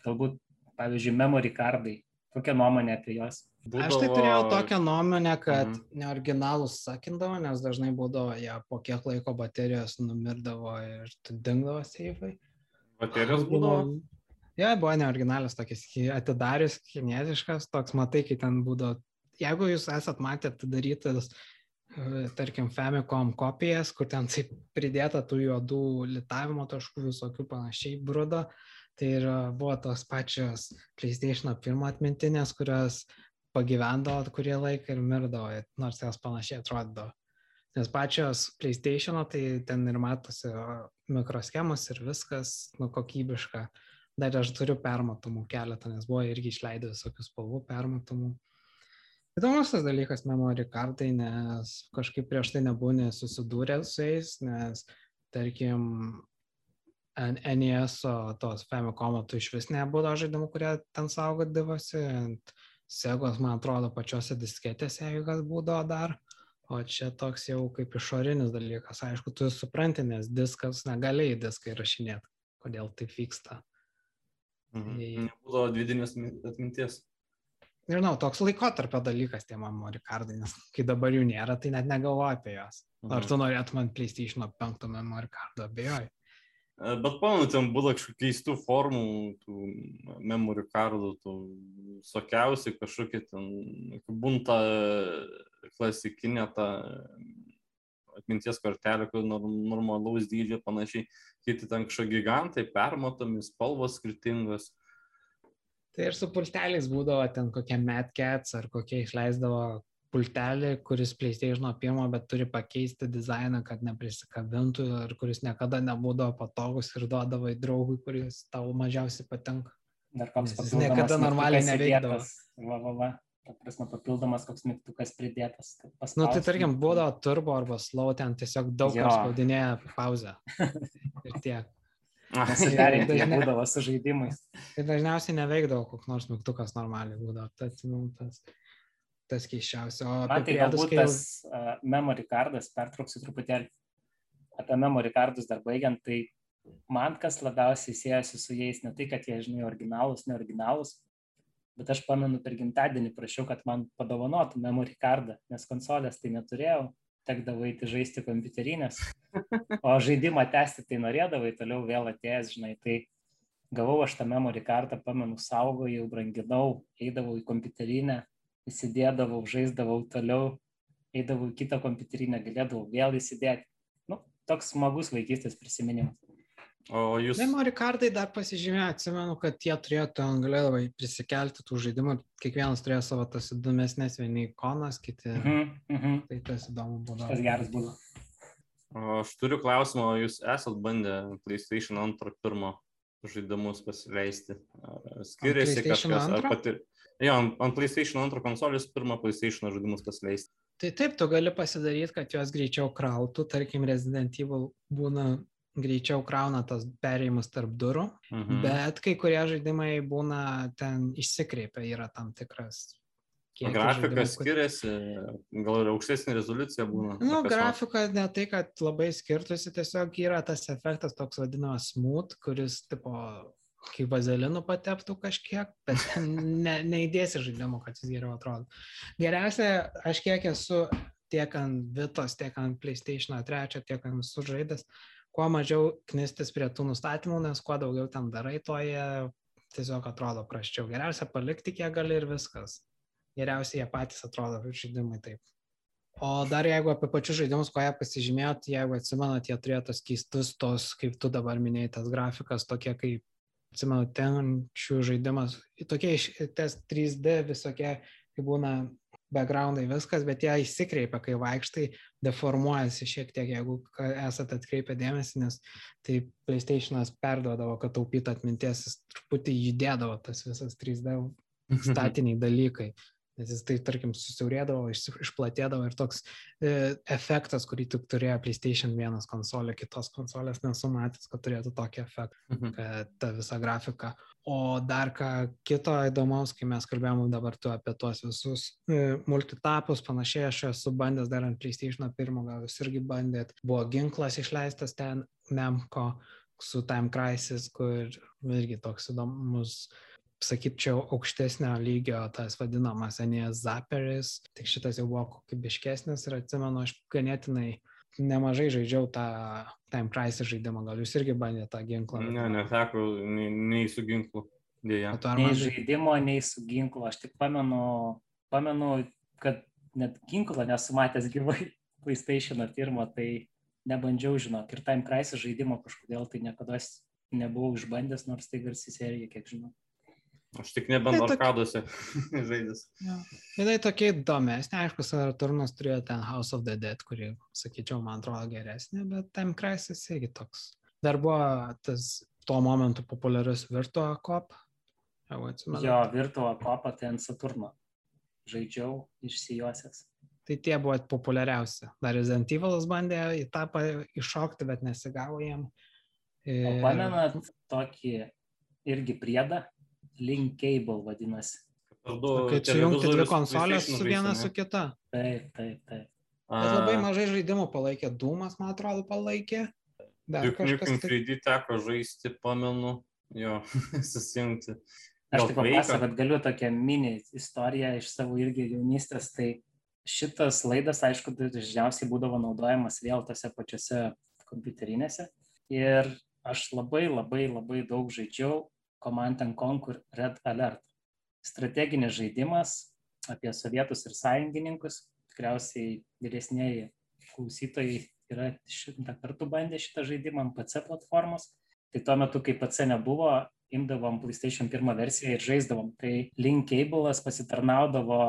Galbūt pavyzdžiui, memory cardai. Kokia nuomonė apie juos? Būdavo... Aš tai turėjau tokią nuomonę, kad mm. neoriginalus sakindavo, nes dažnai būdavo, ja, po kiek laiko baterijos numirdavo ir dingdavo seifai. Baterijos būdavo? Ja, buvo neoriginalius tokis, atidarius kinietiškas, toks matai, kai ten būdavo, jeigu jūs esat matę atidarytas, e, tarkim, Famicom kopijas, kur ten taip pridėta tų juodų litavimo taškų visokių panašiai brudo, Tai ir buvo tos pačios PlayStation pirmo atmintinės, kurios pagyvendavo kurį laiką ir mirdavo, nors jos panašiai atrodydavo. Nes pačios PlayStation, tai ten ir matosi mikroschemas ir viskas, nu, kokybiška. Dar aš turiu permatomų keletą, nes buvo irgi išleidę visokių spalvų permatomų. Įdomus tas dalykas memory cardai, nes kažkaip prieš tai nebūnė susidūrę su jais, nes tarkim NES, tos Famicom, tu iš vis nebūdavo žaidimų, kurie ten saugodavosi. Segos, man atrodo, pačiose disketėse, jeigu kas būdavo dar. O čia toks jau kaip išorinis dalykas. Aišku, tu supranti, nes diskas negali į diską įrašinėti, kodėl taip vyksta. Mhm. Tai... Nebūdavo dvidinės atminties. Nežinau, toks laikotarpio dalykas tie memory cardai, nes kai dabar jų nėra, tai net negalvoju apie juos. Mhm. Ar tu norėtum ant PlayStation 5 memory cardo, abejoju. Bet pamenu, ten būdavo kažkokių keistų formų, tų memory cardų, tų sokiausi kažkokie ten, bunta klasikinė ta atminties kortelė, kur normalaus dydžio panašiai, kiti ten kažkokie gigantai, permatomi, spalvos skirtingos. Tai ir su pulteliais būdavo ten kokie Mad Cats ar kokie išleisdavo pultelį, kuris PlayStation pirmo, bet turi pakeisti dizainą, kad neprisikabintų ir kuris niekada nebūdavo patogus ir duodavo į draugui, kuris tau mažiausiai patinka. Dar koks Jis niekada normaliai neveikdavo. Va, va, va. Ta prasme, papildomas koks mygtukas pridėtas. Na, nu, tai tarkim, būdavo turbo arba slow, ten tiesiog daug kas spaudinėja pauzę. Ir tiek. Nesiderinti būdavo su žaidimais. Tai dažniausiai neveikdavo koks nors mygtukas normaliai būdavo. Tad, nu, tas, tas keiščiausia. O Man tai galbūt kai... tas uh, memory cardas, pertrauksiu truputėlį apie memory cardus dar baigiant, tai man kas labiausiai siejasi su jais, ne tai, kad jie, žinai, originalus, neoriginalus, bet aš pamenu per gimtadienį prašiau, kad man padovanotų memory cardą, nes konsolės tai neturėjau, tekdavo eiti žaisti kompiuterinės, o žaidimą tęsti tai norėdavai, toliau vėl atėjęs, žinai, tai gavau aš tą memory cardą, pamenu, saugojau, branginau, eidavau į kompiuterinę, įsidėdavau, žaisdavau toliau, eidavau į kitą kompiuterinę, galėdavau vėl įsidėti. Nu, toks smagus vaikystės prisiminimas. O jūs. Memory cardai dar pasižymėjo, atsimenu, kad jie turėtų, galėdavo prisikelti tų žaidimų, kiekvienas turėjo savo tas įdomesnės, vieni ikonas, kiti. Uh -huh, uh -huh. Tai tas įdomu būdavo. Tas geras buvo. O aš turiu klausimą, jūs esat bandę PlayStation 2 pirmo žaidimus pasileisti? Ar skiriasi kažkas? Ar pati... Jo, ant, ant PlayStation 2 konsolės pirmą PlayStation žaidimus pasileisti. Tai taip, tu gali pasidaryti, kad juos greičiau krautų, tarkim, Resident Evil būna greičiau krauna tas perėjimus tarp durų, mhm. bet kai kurie žaidimai būna ten išsikreipia, yra tam tikras. Grafika skiriasi, gal ir aukštesnė rezoliucija būna. Nu, grafika ne tai, kad labai skirtusi, tiesiog yra tas efektas toks vadinamas smooth, kuris tipo kaip vazelinu pateptų kažkiek, bet ne, neįdėsi žaidimo, kad jis geriau atrodo. Geriausia, aš kiek esu tiek ant Vitos, tiek ant PlayStation 3, tiek ant visų žaidęs, kuo mažiau knistis prie tų nustatymų, nes kuo daugiau ten darai, to jie tiesiog atrodo praščiau. Geriausia palikti kiek gali ir viskas. Geriausiai jie patys atrodo žaidimai taip. O dar jeigu apie pačius žaidimus, ko jie pasižymėjot, jeigu atsimenat, jie turėjo tos keistus, tos, kaip tu dabar minėjai, tas grafikas, tokie kaip, atsimenu, ten šių žaidimas, tokie tes 3D visokie, kaip būna backgroundai viskas, bet jie įsikreipia, kai vaikštai, deformuojasi šiek tiek, jeigu esate atkreipę dėmesį, nes tai PlayStation'as perduodavo, kad taupytų atminties, jis truputį judėdavo tas visas 3D statiniai dalykai nes jis tai, tarkim, susiaurėdavo, išplatėdavo ir toks e, efektas, kurį tik turėjo PlayStation 1 konsolė, kitos konsolės nesu matęs, kad turėtų tokį efektą, mhm. kad ta visa grafika. O dar ką kito įdomaus, kai mes kalbėjome dabar tu apie tuos visus e, multitapus, panašiai aš esu bandęs dar ant PlayStation 1, gal jūs irgi bandėt, buvo ginklas išleistas ten, Nemko su Time Crisis, kur irgi toks įdomus sakyčiau, aukštesnio lygio tas vadinamas Enijas Zaperis, tik šitas jau buvo kokybiškesnis ir atsimenu, aš ganėtinai nemažai žaidžiau tą Time Crisis žaidimą, gal jūs irgi bandėte tą ginklą? Ne, neteko nei, nei su ginklu, dėja. Nei man... žaidimo, nei su ginklu, aš tik pamenu, pamenu, kad net ginklą nesu matęs gyvai PlayStation pirmo, tai nebandžiau, žinok, ir Time Crisis žaidimo kažkodėl tai niekada nebuvau išbandęs, nors tai garsi serija, kiek žinau. Aš tik nebent tai arkaduose žaidęs. Ja. Jinai tokia įdomesnė, aišku, Saturnas turėjo ten House of the Dead, kuri, sakyčiau, man atrodo geresnė, bet Time Crisis irgi toks. Dar buvo tas tuo momentu populiarus Virtua Cop. Jo, Virtua Cop tai ant Saturno. Žaidžiau išsijuosęs. Tai tie buvo populiariausi. Dar Resident Evilas bandė į tą iššokti, bet nesigavo jiem. Ir... O pamenat tokį irgi priedą, Linkable vadinasi. Kai sujungti dvi konsolės su viena su kita. Taip, taip, taip. Bet labai mažai žaidimų palaikė, Dūmas, man atrodo, palaikė. Kažkas. Nukem 3D teko žaisti, pamenu, jo, susijungti. Aš tik papasakau, kad galiu tokią mini istoriją iš savo irgi jaunystės. Tai šitas laidas, aišku, dažniausiai būdavo naudojamas vėl tose pačiose kompiuterinėse. Ir aš labai labai labai daug žaidžiau Command and Conquer Red Alert. Strateginis žaidimas apie sovietus ir sąjungininkus, tikriausiai vyresnėji klausytojai yra šimtą kartų bandę šitą žaidimą ant PC platformos. Tai tuo metu, kai PC nebuvo, imdavom PlayStation 1 versiją ir žaisdavom. Tai Link Cable'as pasitarnaudavo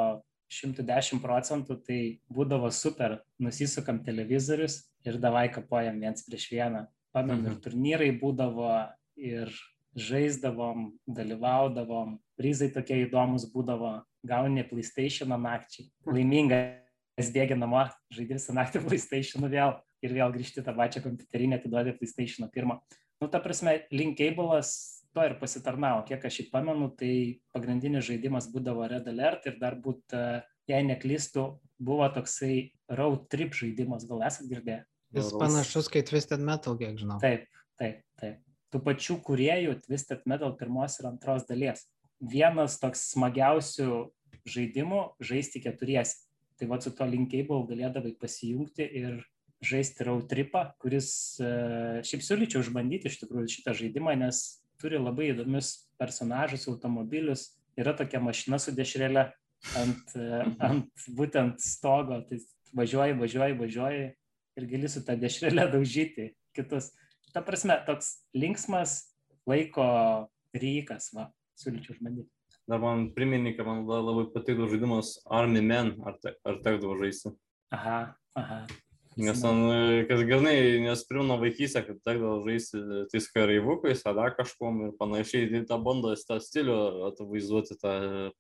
110 procentų, tai būdavo super. Nusisukam televizorius ir davai kapojam viens prieš vieną. Pamenu, mhm. ir turnyrai būdavo, ir žaisdavom, dalyvaudavom, prizai tokie įdomus būdavo, gauni PlayStation nakčiai. Laimingas bėgi namo, žaidži visą naktį PlayStation vėl ir vėl grįžti tą pačią kompiuterinę, atiduodi PlayStation pirmą. Nu, ta prasme, Linkable'as to ir pasitarnavo. Kiek aš jį pamenu, tai pagrindinis žaidimas būdavo Red Alert ir dar būt, e, jei neklystu, buvo toksai Road Trip žaidimas, gal esate girdėję? Jis panašus kaip Twisted Metal, kiek žinau. Taip, taip, taip. Tų pačių kuriejų Twisted Metal pirmos ir antros dalies. Vienas toks smagiausių žaidimų žaisti keturiesi. Tai va su to linkable galėdavai pasijungti ir žaisti road tripą, kuris e, šiaip siūlyčiau išbandyti iš tikrųjų šitą žaidimą, nes turi labai įdomius personažus, automobilius, yra tokia mašina su dešrelė ant, e, ant būtent stogo, tai važiuoji, važiuoji, važiuoji ir gali su tą dešrelę daužyti kitus. Ta prasme, toks linksmas laiko rykas, va, siūlyčiau išbandyti. Dar man priminė, kad man labai patikdavo žaidimas Army Men, ar, te, ar tekdavo žaisti. Aha, aha. Nes man, kas gernai, nes primenu vaikystę, kad tekdavo žaisti tais kareivukais, ar dar kažkom ir panašiai, tai tą bando tą stilių atvaizduoti tą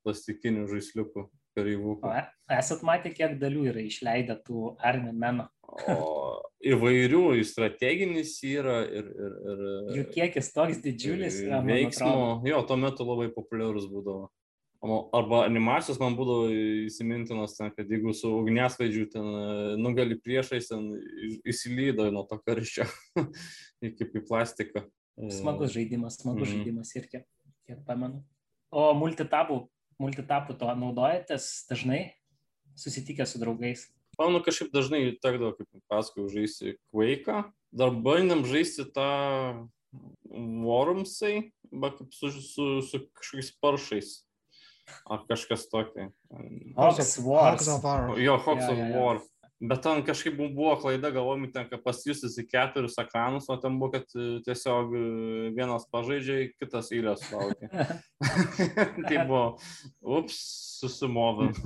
plastikinių žaisliukų kareivukų. O esat matę, kiek dalių yra išleidę tų Army Meno? O įvairių, ir strateginis yra, ir... ir, ir Jų kiekis toks didžiulis yra. Veiksmo, jo, tuo metu labai populiarus būdavo. Arba animacijos man būdavo įsimintinos, ten, kad jeigu su ugniasvaidžiu ten e, nugali priešais, ten įsilydo nuo to karščio iki į plastiką. E, smagus žaidimas, smagus mm. žaidimas ir kiek, kiek pamenu. O multitabų, multitabų to naudojatės dažnai susitikę su draugais? Pamenu, kažkaip dažnai tekdavo, kaip pasakojau, žaisti Quake. Dar bandėm žaisti tą Wormsai, bet kaip su, su, su kažkokiais paršais ar kažkas tokio. Hawks War. Jo, Hawks yeah, of yeah, War. Bet ten kažkaip buvo klaida, galvojom, ten, kad pasijustis į keturis ekranus, o ten buvo, kad e, tiesiog e, vienas pažaidžiai, kitas eilės laukia. tai buvo, ups, susimovim.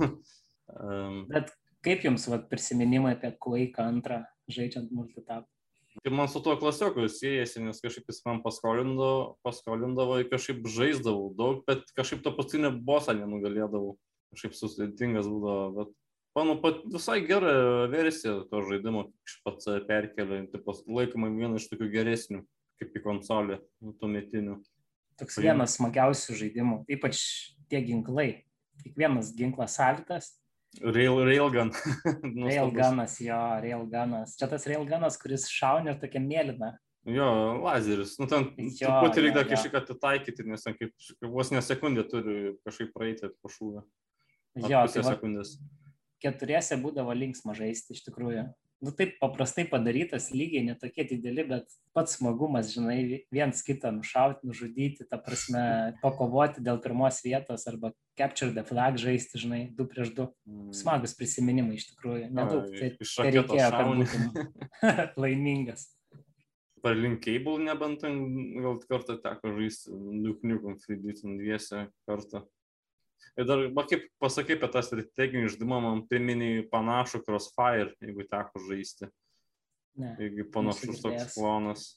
um, Bet kaip jums vat, prisiminimai apie Quake antrą žaidžiant multitap? Tai man su tuo klasioku siejasi, nes kažkaip jis man paskolindavo, paskolindavo ir kažkaip žaisdavau daug, bet kažkaip to paskutinio bosą nenugalėdavau. Kažkaip susidėtingas būdavo, bet manau, pat visai gera versija to žaidimo, iš pats perkelia, taip laikoma viena iš tokių geresnių, kaip į konsolę, nu, tuometinių. Toks tai... vienas smagiausių žaidimų, ypač tie ginklai. Kiekvienas ginklas savitas Rail, railgun. railgunas, jo, railgunas. Čia tas railgunas, kuris šauna ir tokia mėlyna. Jo, lazeris. Nu, ten truputį reikia kažkaip atitaikyti, nes ten kaip vos nesekundė turi kažkaip praeiti po šūvę. Jo, tai sekundės. Keturiese būdavo linksma žaisti iš tikrųjų nu taip paprastai padarytas, lygiai netokie dideli, bet pats smagumas, žinai, viens kitą nušauti, nužudyti, ta prasme, pakovoti dėl pirmos vietos arba capture the flag žaisti, žinai, du prieš du. Mm. Smagus prisiminimai iš tikrųjų. Nedaug, tai, tai reikėjo, kad būtum laimingas. Per linkable nebent gal kartą teko žaisti, dukniukom frydyti dviese kartą. Ir dar, va, kaip pasakai apie tą strateginį žaidimą, man priminė panašų Crossfire, jeigu teko žaisti. Ne. Jeigu panašus toks klonas.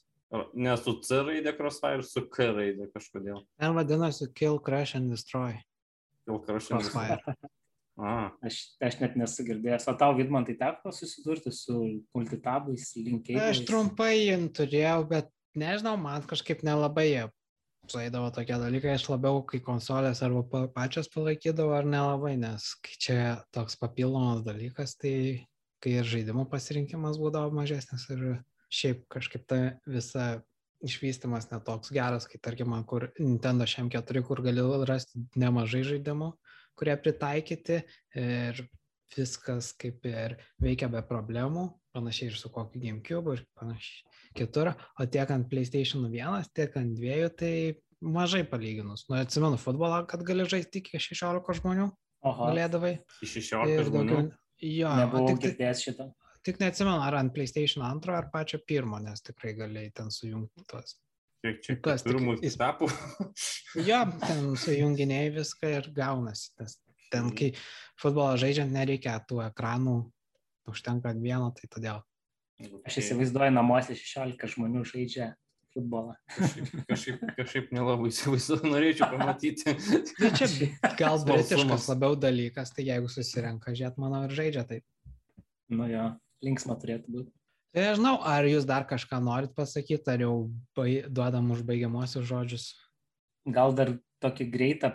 Ne su C raidė Crossfire, su K raidė kažkodėl. Ten vadinasi Kill, Crash and Destroy. Kill, Crash and Destroy. A. Aš, aš net nesu girdėjęs. O tau, Vidmantai, teko susidurti su multitabais, linkėjimais? Aš trumpai jį turėjau, bet nežinau, man kažkaip nelabai jie sueidavo tokie dalykai, aš labiau, kai konsolės arba pačios palaikydavo ar nelabai, nes kai čia toks papildomas dalykas, tai kai ir žaidimų pasirinkimas būdavo mažesnis ir šiaip kažkaip ta visa išvystimas netoks geras, kai tarkim, kur Nintendo šiam 4, kur gali rasti nemažai žaidimų, kurie pritaikyti ir viskas kaip ir veikia be problemų, panašiai ir su kokiu GameCube ir panašiai kitur, o tiek ant PlayStation 1, tiek ant 2, tai mažai palyginus. Nu, atsimenu futbolą, kad gali žaisti iki 16 žmonių. Aha. Galėdavai. Iš 16 žmonių. Jo, nebuvau tik, girdėjęs šitą. Tik neatsimenu, ar ant PlayStation 2 ar pačio pirmo, nes tikrai galėjai ten sujungti tuos. Kiek čia Kas tik- pirmų jis- etapų? Jo, ten sujunginėjai viską ir gaunasi. Tas, ten, kai futbolą žaidžiant, nereikia tų ekranų, užtenka vieno, tai todėl. Aš įsivaizduoju, namuose 16 žmonių žaidžia futbolą. Kažkaip, kažkaip, kažkaip nelabai įsivaizduoju, norėčiau pamatyti. Tai čia gal britiškas labiau dalykas, tai jeigu susirenka, žiūrėt, manau, ir žaidžia tai. Nu jo, linksma turėtų būti. Tai nežinau, ar jūs dar kažką norit pasakyti, ar jau bai, duodam užbaigiamuosius žodžius. Gal dar tokį greitą,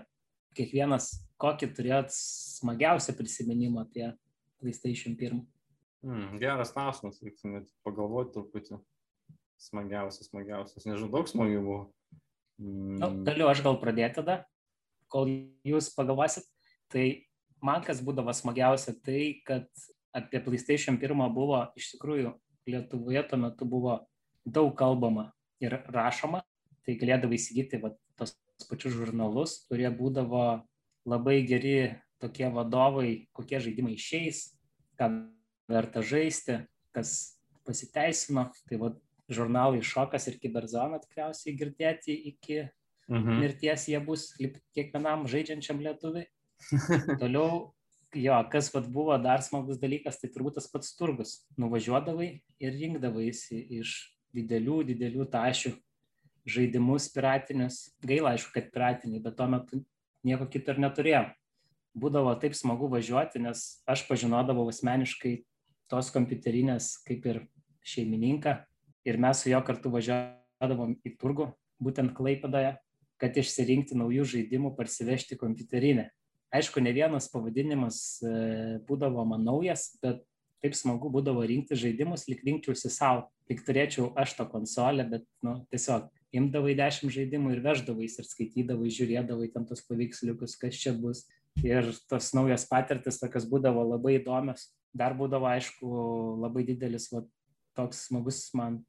kiekvienas, kokį turėt smagiausią prisiminimą apie PlayStation 1. Hmm, geras klausimas, reiktų net pagalvoti truputį. Smagiausias, smagiausias. Nežinau, daug smagių buvo. Nu, Hmm. galiu aš gal pradėti tada, kol jūs pagalvosit. Tai man kas būdavo smagiausia, tai kad apie PlayStation 1 buvo iš tikrųjų Lietuvoje tuo metu buvo daug kalbama ir rašoma. Tai galėdavai įsigyti va, tos pačius žurnalus, kurie būdavo labai geri tokie vadovai, kokie žaidimai išeis, ką verta žaisti, kas pasiteisino. Tai va, žurnalai Šokas ir Kiberzona tikriausiai girdėti iki Mhm. mirties jie bus kiekvienam žaidžiančiam lietuviui. Toliau, jo, kas vat buvo dar smagus dalykas, tai turbūt tas pats turgus. Nuvažiuodavai ir rinkdavaisi iš didelių, didelių tašių žaidimus piratinius. Gaila, aišku, kad piratiniai, bet tuo metu nieko kito ir neturėjom. Būdavo taip smagu važiuoti, nes aš pažinodavau asmeniškai tos kompiuterinės kaip ir šeimininką ir mes su juo kartu važiuodavom į turgų, būtent Klaipadoje, kad išsirinkti naujų žaidimų, parsivežti kompiuterinę. Aišku, ne vienas pavadinimas e, būdavo man naujas, bet taip smagu būdavo rinkti žaidimus, lik rinkčiausi savo, lik turėčiau aš tą konsolę, bet nu, tiesiog imdavai dešimt žaidimų ir veždavai ir skaitydavai, žiūrėdavai ten tos paveiksliukus, kas čia bus. Ir tos naujas patirtis tokios būdavo labai įdomios. Dar būdavo, aišku, labai didelis, va, toks smagus man,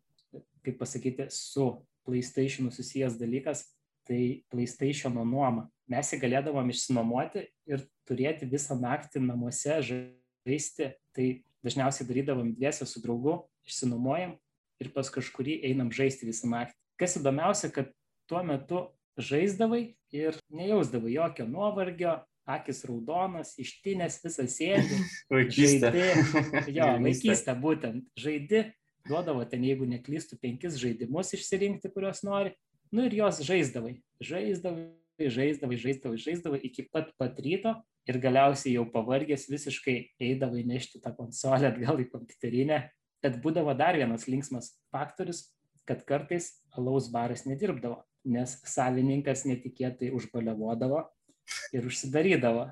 kaip pasakyti, su PlayStation susijęs dalykas, tai PlayStation nuoma. Mes jį galėdavom išsinuomoti ir turėti visą naktį namuose žaisti. Tai dažniausiai darydavom dviese su draugu, išsinuomojam ir pas kažkurį einam žaisti visą naktį. Kas įdomiausia, kad tuo metu žaisdavai ir nejausdavai jokio nuovargio, akis raudonas, ištinės visas sėdi, Vaikystė. žaidi, jo, vaikystė būtent, žaidi, duodavo ten, jeigu neklystų, penkis žaidimus išsirinkti, kuriuos nori, nu ir jos žaisdavai, žaisdavai, žaisdavai, žaisdavai, žaisdavai iki pat pat ryto ir galiausiai jau pavargęs visiškai eidavai nešti tą konsolę atgal į kompiuterinę, bet būdavo dar vienas linksmas faktorius, kad kartais alaus baras nedirbdavo, nes savininkas netikėtai užbaliavodavo ir užsidarydavo.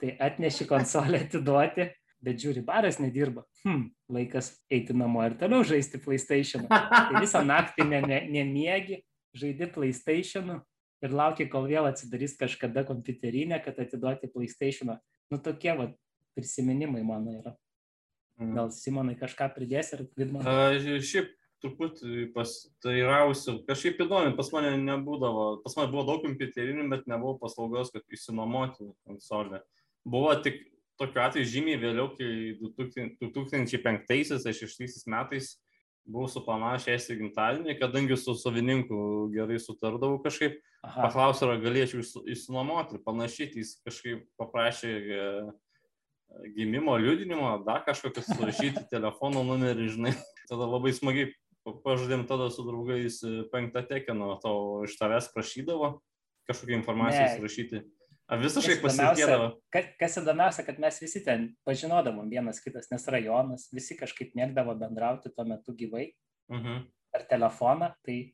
Tai atneši konsolę atiduoti, bet žiūri, baras nedirba. Hm, laikas eiti namo ir toliau žaisti PlayStation. Tai visą naktį ne, ne, nemiegi, žaidi PlayStation ir lauki, kol vėl atsidarys kažkada kompiuterinė, kad atiduoti PlayStation. Nu tokie va prisiminimai mano yra. Gal Simonai kažką pridės ir Vidman? A, šiaip truputį pastairausiu, kažkaip įdomi, pas mane nebūdavo, pas mane buvo daug kompiuterinių, bet nebuvo paslaugos, kad įsinuomoti konsolę. Buvo tik tokiu atveju žymiai vėliau, kai 2005-2006 metais buvau suplanavęs šęsti gimtadienį, kadangi su savininku gerai sutardavau kažkaip, Aha, paklausė, ar galėčiau įsi- įsinuomoti ir panašiai, tai jis kažkaip paprašė e, gimimo liudinimo, dar kažkokius surašyti telefono numerį, žinai. Tada labai smagiai pažadėm tada su draugais e, penktą tekino, to iš tavęs prašydavo kažkokią informaciją surašyti. A visiškai Kas pasitikėdavo. Ka- kas įdomiausia, kad mes visi ten pažinodavom vienas kitas, nes rajonas, visi kažkaip mėgdavo bendrauti tuo metu gyvai Mhm. per telefoną, tai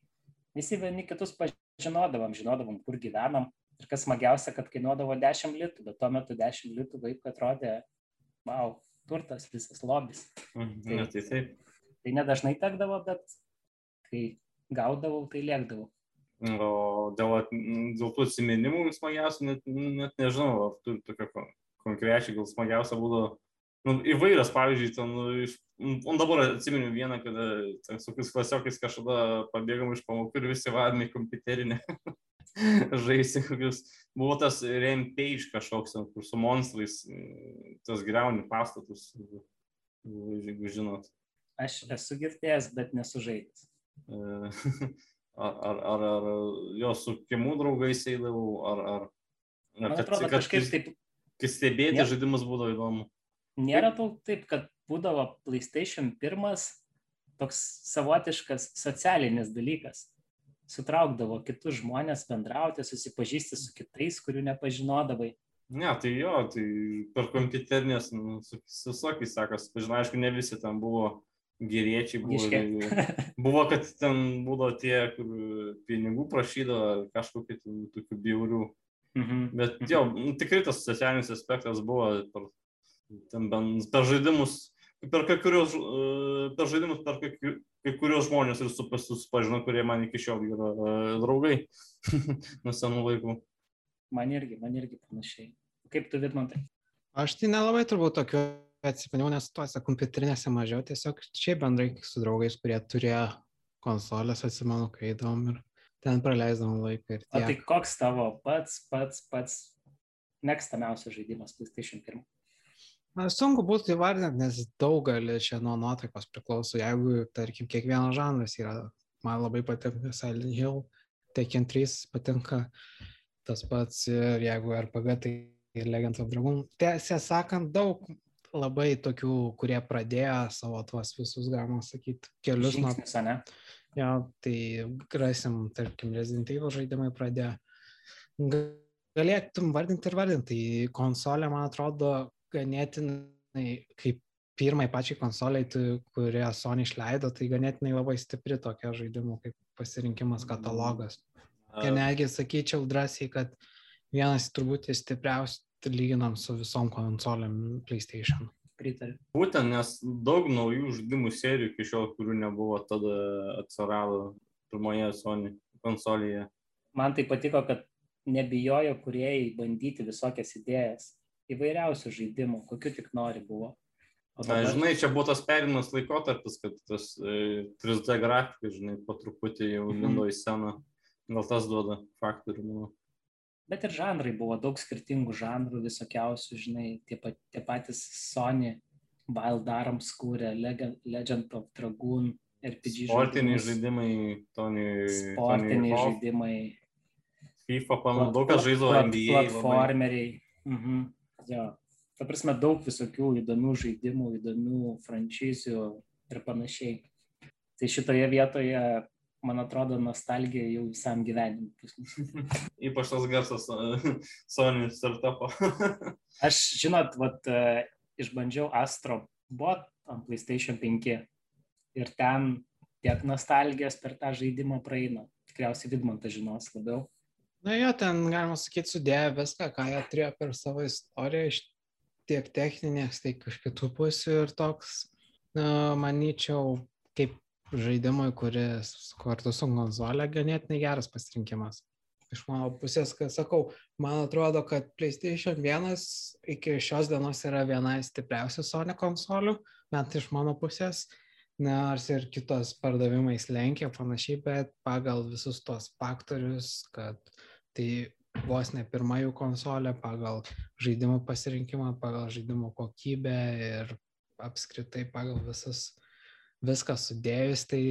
visi vieni kitus pažinodavom, žinodavom, kur gyvenam. Ir kas smagiausia, kad kainuodavo 10 litų, bet tuo metu 10 litų vaikui atrodė, wow, turtas, visas lobis. Mhm. Tai- Ne, tai taip. Tai nedažnai tekdavo, bet kai gaudavau, tai lėkdavau. O dėl, at- dėl tų atsiminimų smagiausia, net, net nežinau, ar turi tokia kon- konkrečiai, gal smagiausia būdavo nu, įvairios, pavyzdžiui, ten, nu, iš, nu, dabar atsimenu vieną, kada ten su kokiais klasiokais kažkada pabėgom iš pamokų ir visi vadami kompiuterinė. Žaisti kokius. Buvo tas Rampage kažkoks, kur su monstrais, mm, tas greuni pastatus. jeigu žinot. Aš esu girdėjęs, bet nesu žaidęs. Ar, ar, ar, ar jo su kimų draugais eidavau, ar, ar, Man atrodo, kad kažkaip taip. Kai stebėti nėra, žaidimus būdavo įdomu. Nėra tau taip, kad būdavo PlayStation 1 toks savotiškas socialinis dalykas. Sutraukdavo kitus žmonės bendrauti, susipažįsti su kitais, kurių nepažinodavai. Ne, tai jo, tai per kompiuterinės, nu, visokiais sakas, pažinai, aišku, ne visi ten buvo geriečiai buvo. buvo, kad ten būdavo tie, kur pinigų prašydavo kažkokių tokių bjaurių. Mhm. Bet jo, nu, tikrai tas socialinis aspektas buvo per, ten, per žaidimus, per kai kurios, e, per žaidimus, per kai, kai kurios žmonės ir susipažino, kurie man iki šiol yra uh, draugai nuo senų laikų. Man irgi, man irgi panašiai. Kaip tu, Vidmantai? Aš tai nelabai turbūt tokiu atsiminiau, nes tuose kompiuterinėse mažiau, tiesiog šiaip bendrai su draugais, kurie turėjo konsolės, atsimenu, kai įdom ir ten praleisdavom laiką. O tai koks tavo pats, pats, pats mėgstamiausias žaidimas PlayStation 1? Na, sunku būtų įvardinti, nes daugelis čia nuo nuotaikos priklauso. Jeigu, tarkim, kiekvienas žanras yra, man labai patinka Silent Hill, Tekken 3 patinka tas pats ir jeigu RPG, tai ir Legend of Dragon. Tiesą sakant, daug labai tokių, kurie pradėjo savo tuos visus, galima sakyti, kelius. Žingsnis, nuo... ne? Jo, tai rasim, tarkim, Resident Evil žaidimai pradėjo. Galėtum vardinti ir vardinti. Tai konsolė, man atrodo, ganėtinai, kaip pirmai pačiai konsoliai, kurią Sony išleido, tai ganėtinai labai stipri tokia žaidimų kaip pasirinkimas katalogas. Ir netgi sakyčiau drąsiai, kad vienas turbūt stipriausių lyginant su visom konsolėm PlayStation. Pritariu. Būtent, nes daug naujų žaidimų serijų iki šiol, kurių nebuvo, tada atsirado pirmoje Sony konsolėje. Man tai patiko, kad nebijojo kuriejai bandyti visokias idėjas, įvairiausių žaidimų, kokiu tik nori buvo. Dabar... Na, žinai, čia buvo tas perimas laikotarpis, kad tas e, 3D grafika, žinai, po truputį jau lindo į sceną. Gal tas duoda faktorių, manau bet ir žanrai buvo daug skirtingų žanrų visokiausių, žinai, tie, pat, tie patys Sony, Wild Arms kūrė, Legend of Dragoon, RPG Sportiniai žaidimai, Tony. Sportiniai Tony žaidimai. FIFA, pamenu, daug kas žaidžiavo NBA. Platformeriai. Mhm. Jo. Ta prasme, daug visokių įdomių žaidimų, įdomių franšizių ir panašiai. Tai šitoje vietoje man atrodo, nostalgija jau visam gyvenimui. Ypač tas garsas Sony startupo. Aš, žinot, vat, išbandžiau Astro Bot ant PlayStation 5 ir ten tiek nostalgijos per tą žaidimą praeina. Tikriausiai Vidmantas žinos labiau. Na jo, ten galima sakyti, sudėjo viską, ką jie turėjo per savo istoriją, iš tiek techninės, tiek iš kitų pusių ir toks, na, manyčiau, kaip žaidimui, kuris kartu su konsolė ganėtinai geras pasirinkimas. Iš mano pusės, kad sakau, man atrodo, kad PlayStation 1 iki šios dienos yra viena stipriausių Sony konsolių, bent iš mano pusės, nors ir kitos pardavimais lenkia panašiai, bet pagal visus tos faktorius, kad tai vos ne pirma jų konsolė, pagal žaidimų pasirinkimą, pagal žaidimų kokybę ir apskritai pagal visus viską sudėjus, tai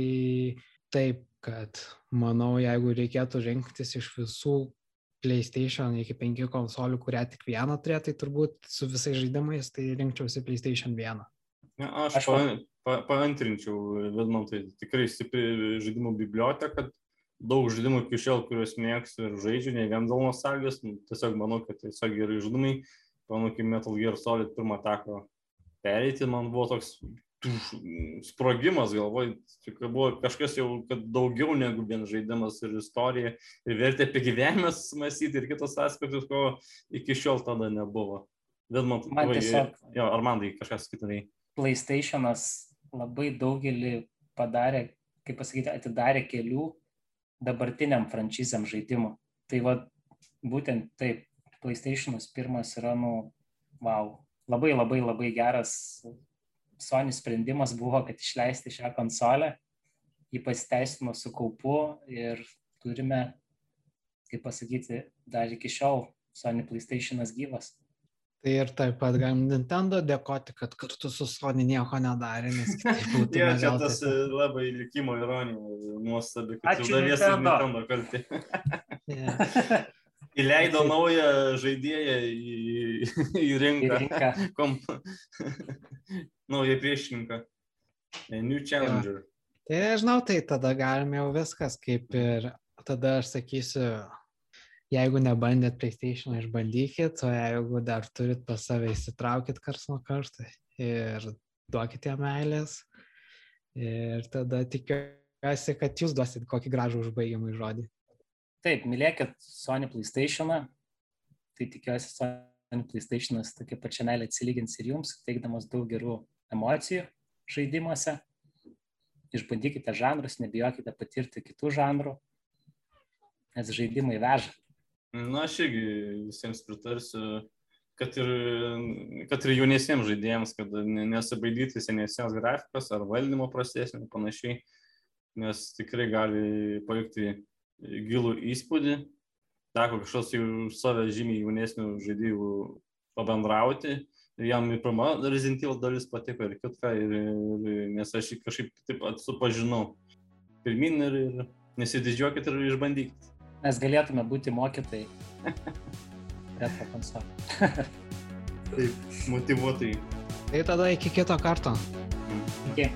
taip, kad manau, jeigu reikėtų rinktis iš visų PlayStation iki 5 konsolių, kurią tik vieną turėtų, tai turbūt su visais žaidimais tai rinkčiausi PlayStation 1. Ja, aš aš pa, pa, paantrinčiau, Vidmantai, tikrai stipri žaidimų biblioteka, daug žaidimų iki šiol, kuriuos mėgstu ir žaidžiu, ne vien dėl nostalgijos, nu, tiesiog manau, kad tiesiog gerai žaidimai, manau, kaip Metal Gear Solid pirmą teko pereiti, man buvo toks sprogimas galvoj, tik buvo kažkas jau, daugiau negu vien žaidimas ir istorija, ir vertė apie gyvenimą mąstyti ir kitus aspektus, ko iki šiol tada nebuvo. Vėl man, man tiesiog. Jo, ar man tai kažkas kitai? PlayStation'as labai daugelį padarė, kaip pasakyti, atidarė kelių dabartiniam franšizėm žaidimų. Tai va, būtent taip, PlayStation'as pirmas yra, nu, wow, labai labai labai geras Sony sprendimas buvo, kad išleisti šią konsolę, jį pasiteisino su kaupu ir turime, kaip pasakyti, dar iki šiol Sony PlayStation'as gyvas. Tai ir taip pat galim Nintendo dėkoti, kad kartu su Sony nieko nedarė, nes kitaip būtų. Ja, čia tas e, labai likimo ironija nuostabi, kad Ačiū, jau dalies Nintendo. Nintendo kalti. Yeah. Įleido naują žaidėją į, į į rinką. rinką. Komp... naują priešininką. New Challenger. Tai nežinau, tai tada galim jau viskas kaip ir tada aš sakysiu, jeigu nebandėt PlayStation, išbandykit, o jeigu dar turit pas save įsitraukit kars nuo karto ir duokit jam meilės. Ir tada tikiuosi, kad jūs duosit kokį gražų užbaigiamą žodį. Taip, mylėkit Sony PlayStation'ą. Tai tikiuosi, Sony PlayStation'as tokia pačia meilė atsilygins ir jums, teikdamas daug gerų emocijų žaidimuose. Išbandykite žanrus, nebijokite patirti kitų žanrų, nes žaidimai veža. Na, aš irgi visiems pritarsiu, kad ir, kad ir jaunesiems žaidėjams, kad ne- nesubaidyti senesnės grafikos ar valdymo prastesnio ir panašiai, nes tikrai gali palikti gilų įspūdį. Teko kažkoks jau už save žymiai jaunesnių žaidėjų pabendrauti. Ir jam ir pirma Resident Evil dalis patiko ir kitka, ir, ir, nes aš jį kažkaip taip pat supažinau. Pirmin ir, ir nesididžiuokit ir išbandykit. Mes galėtume būti mokytojai. Retro konsolė. Taip, motivuotai. Tai tada iki kito karto. Iki.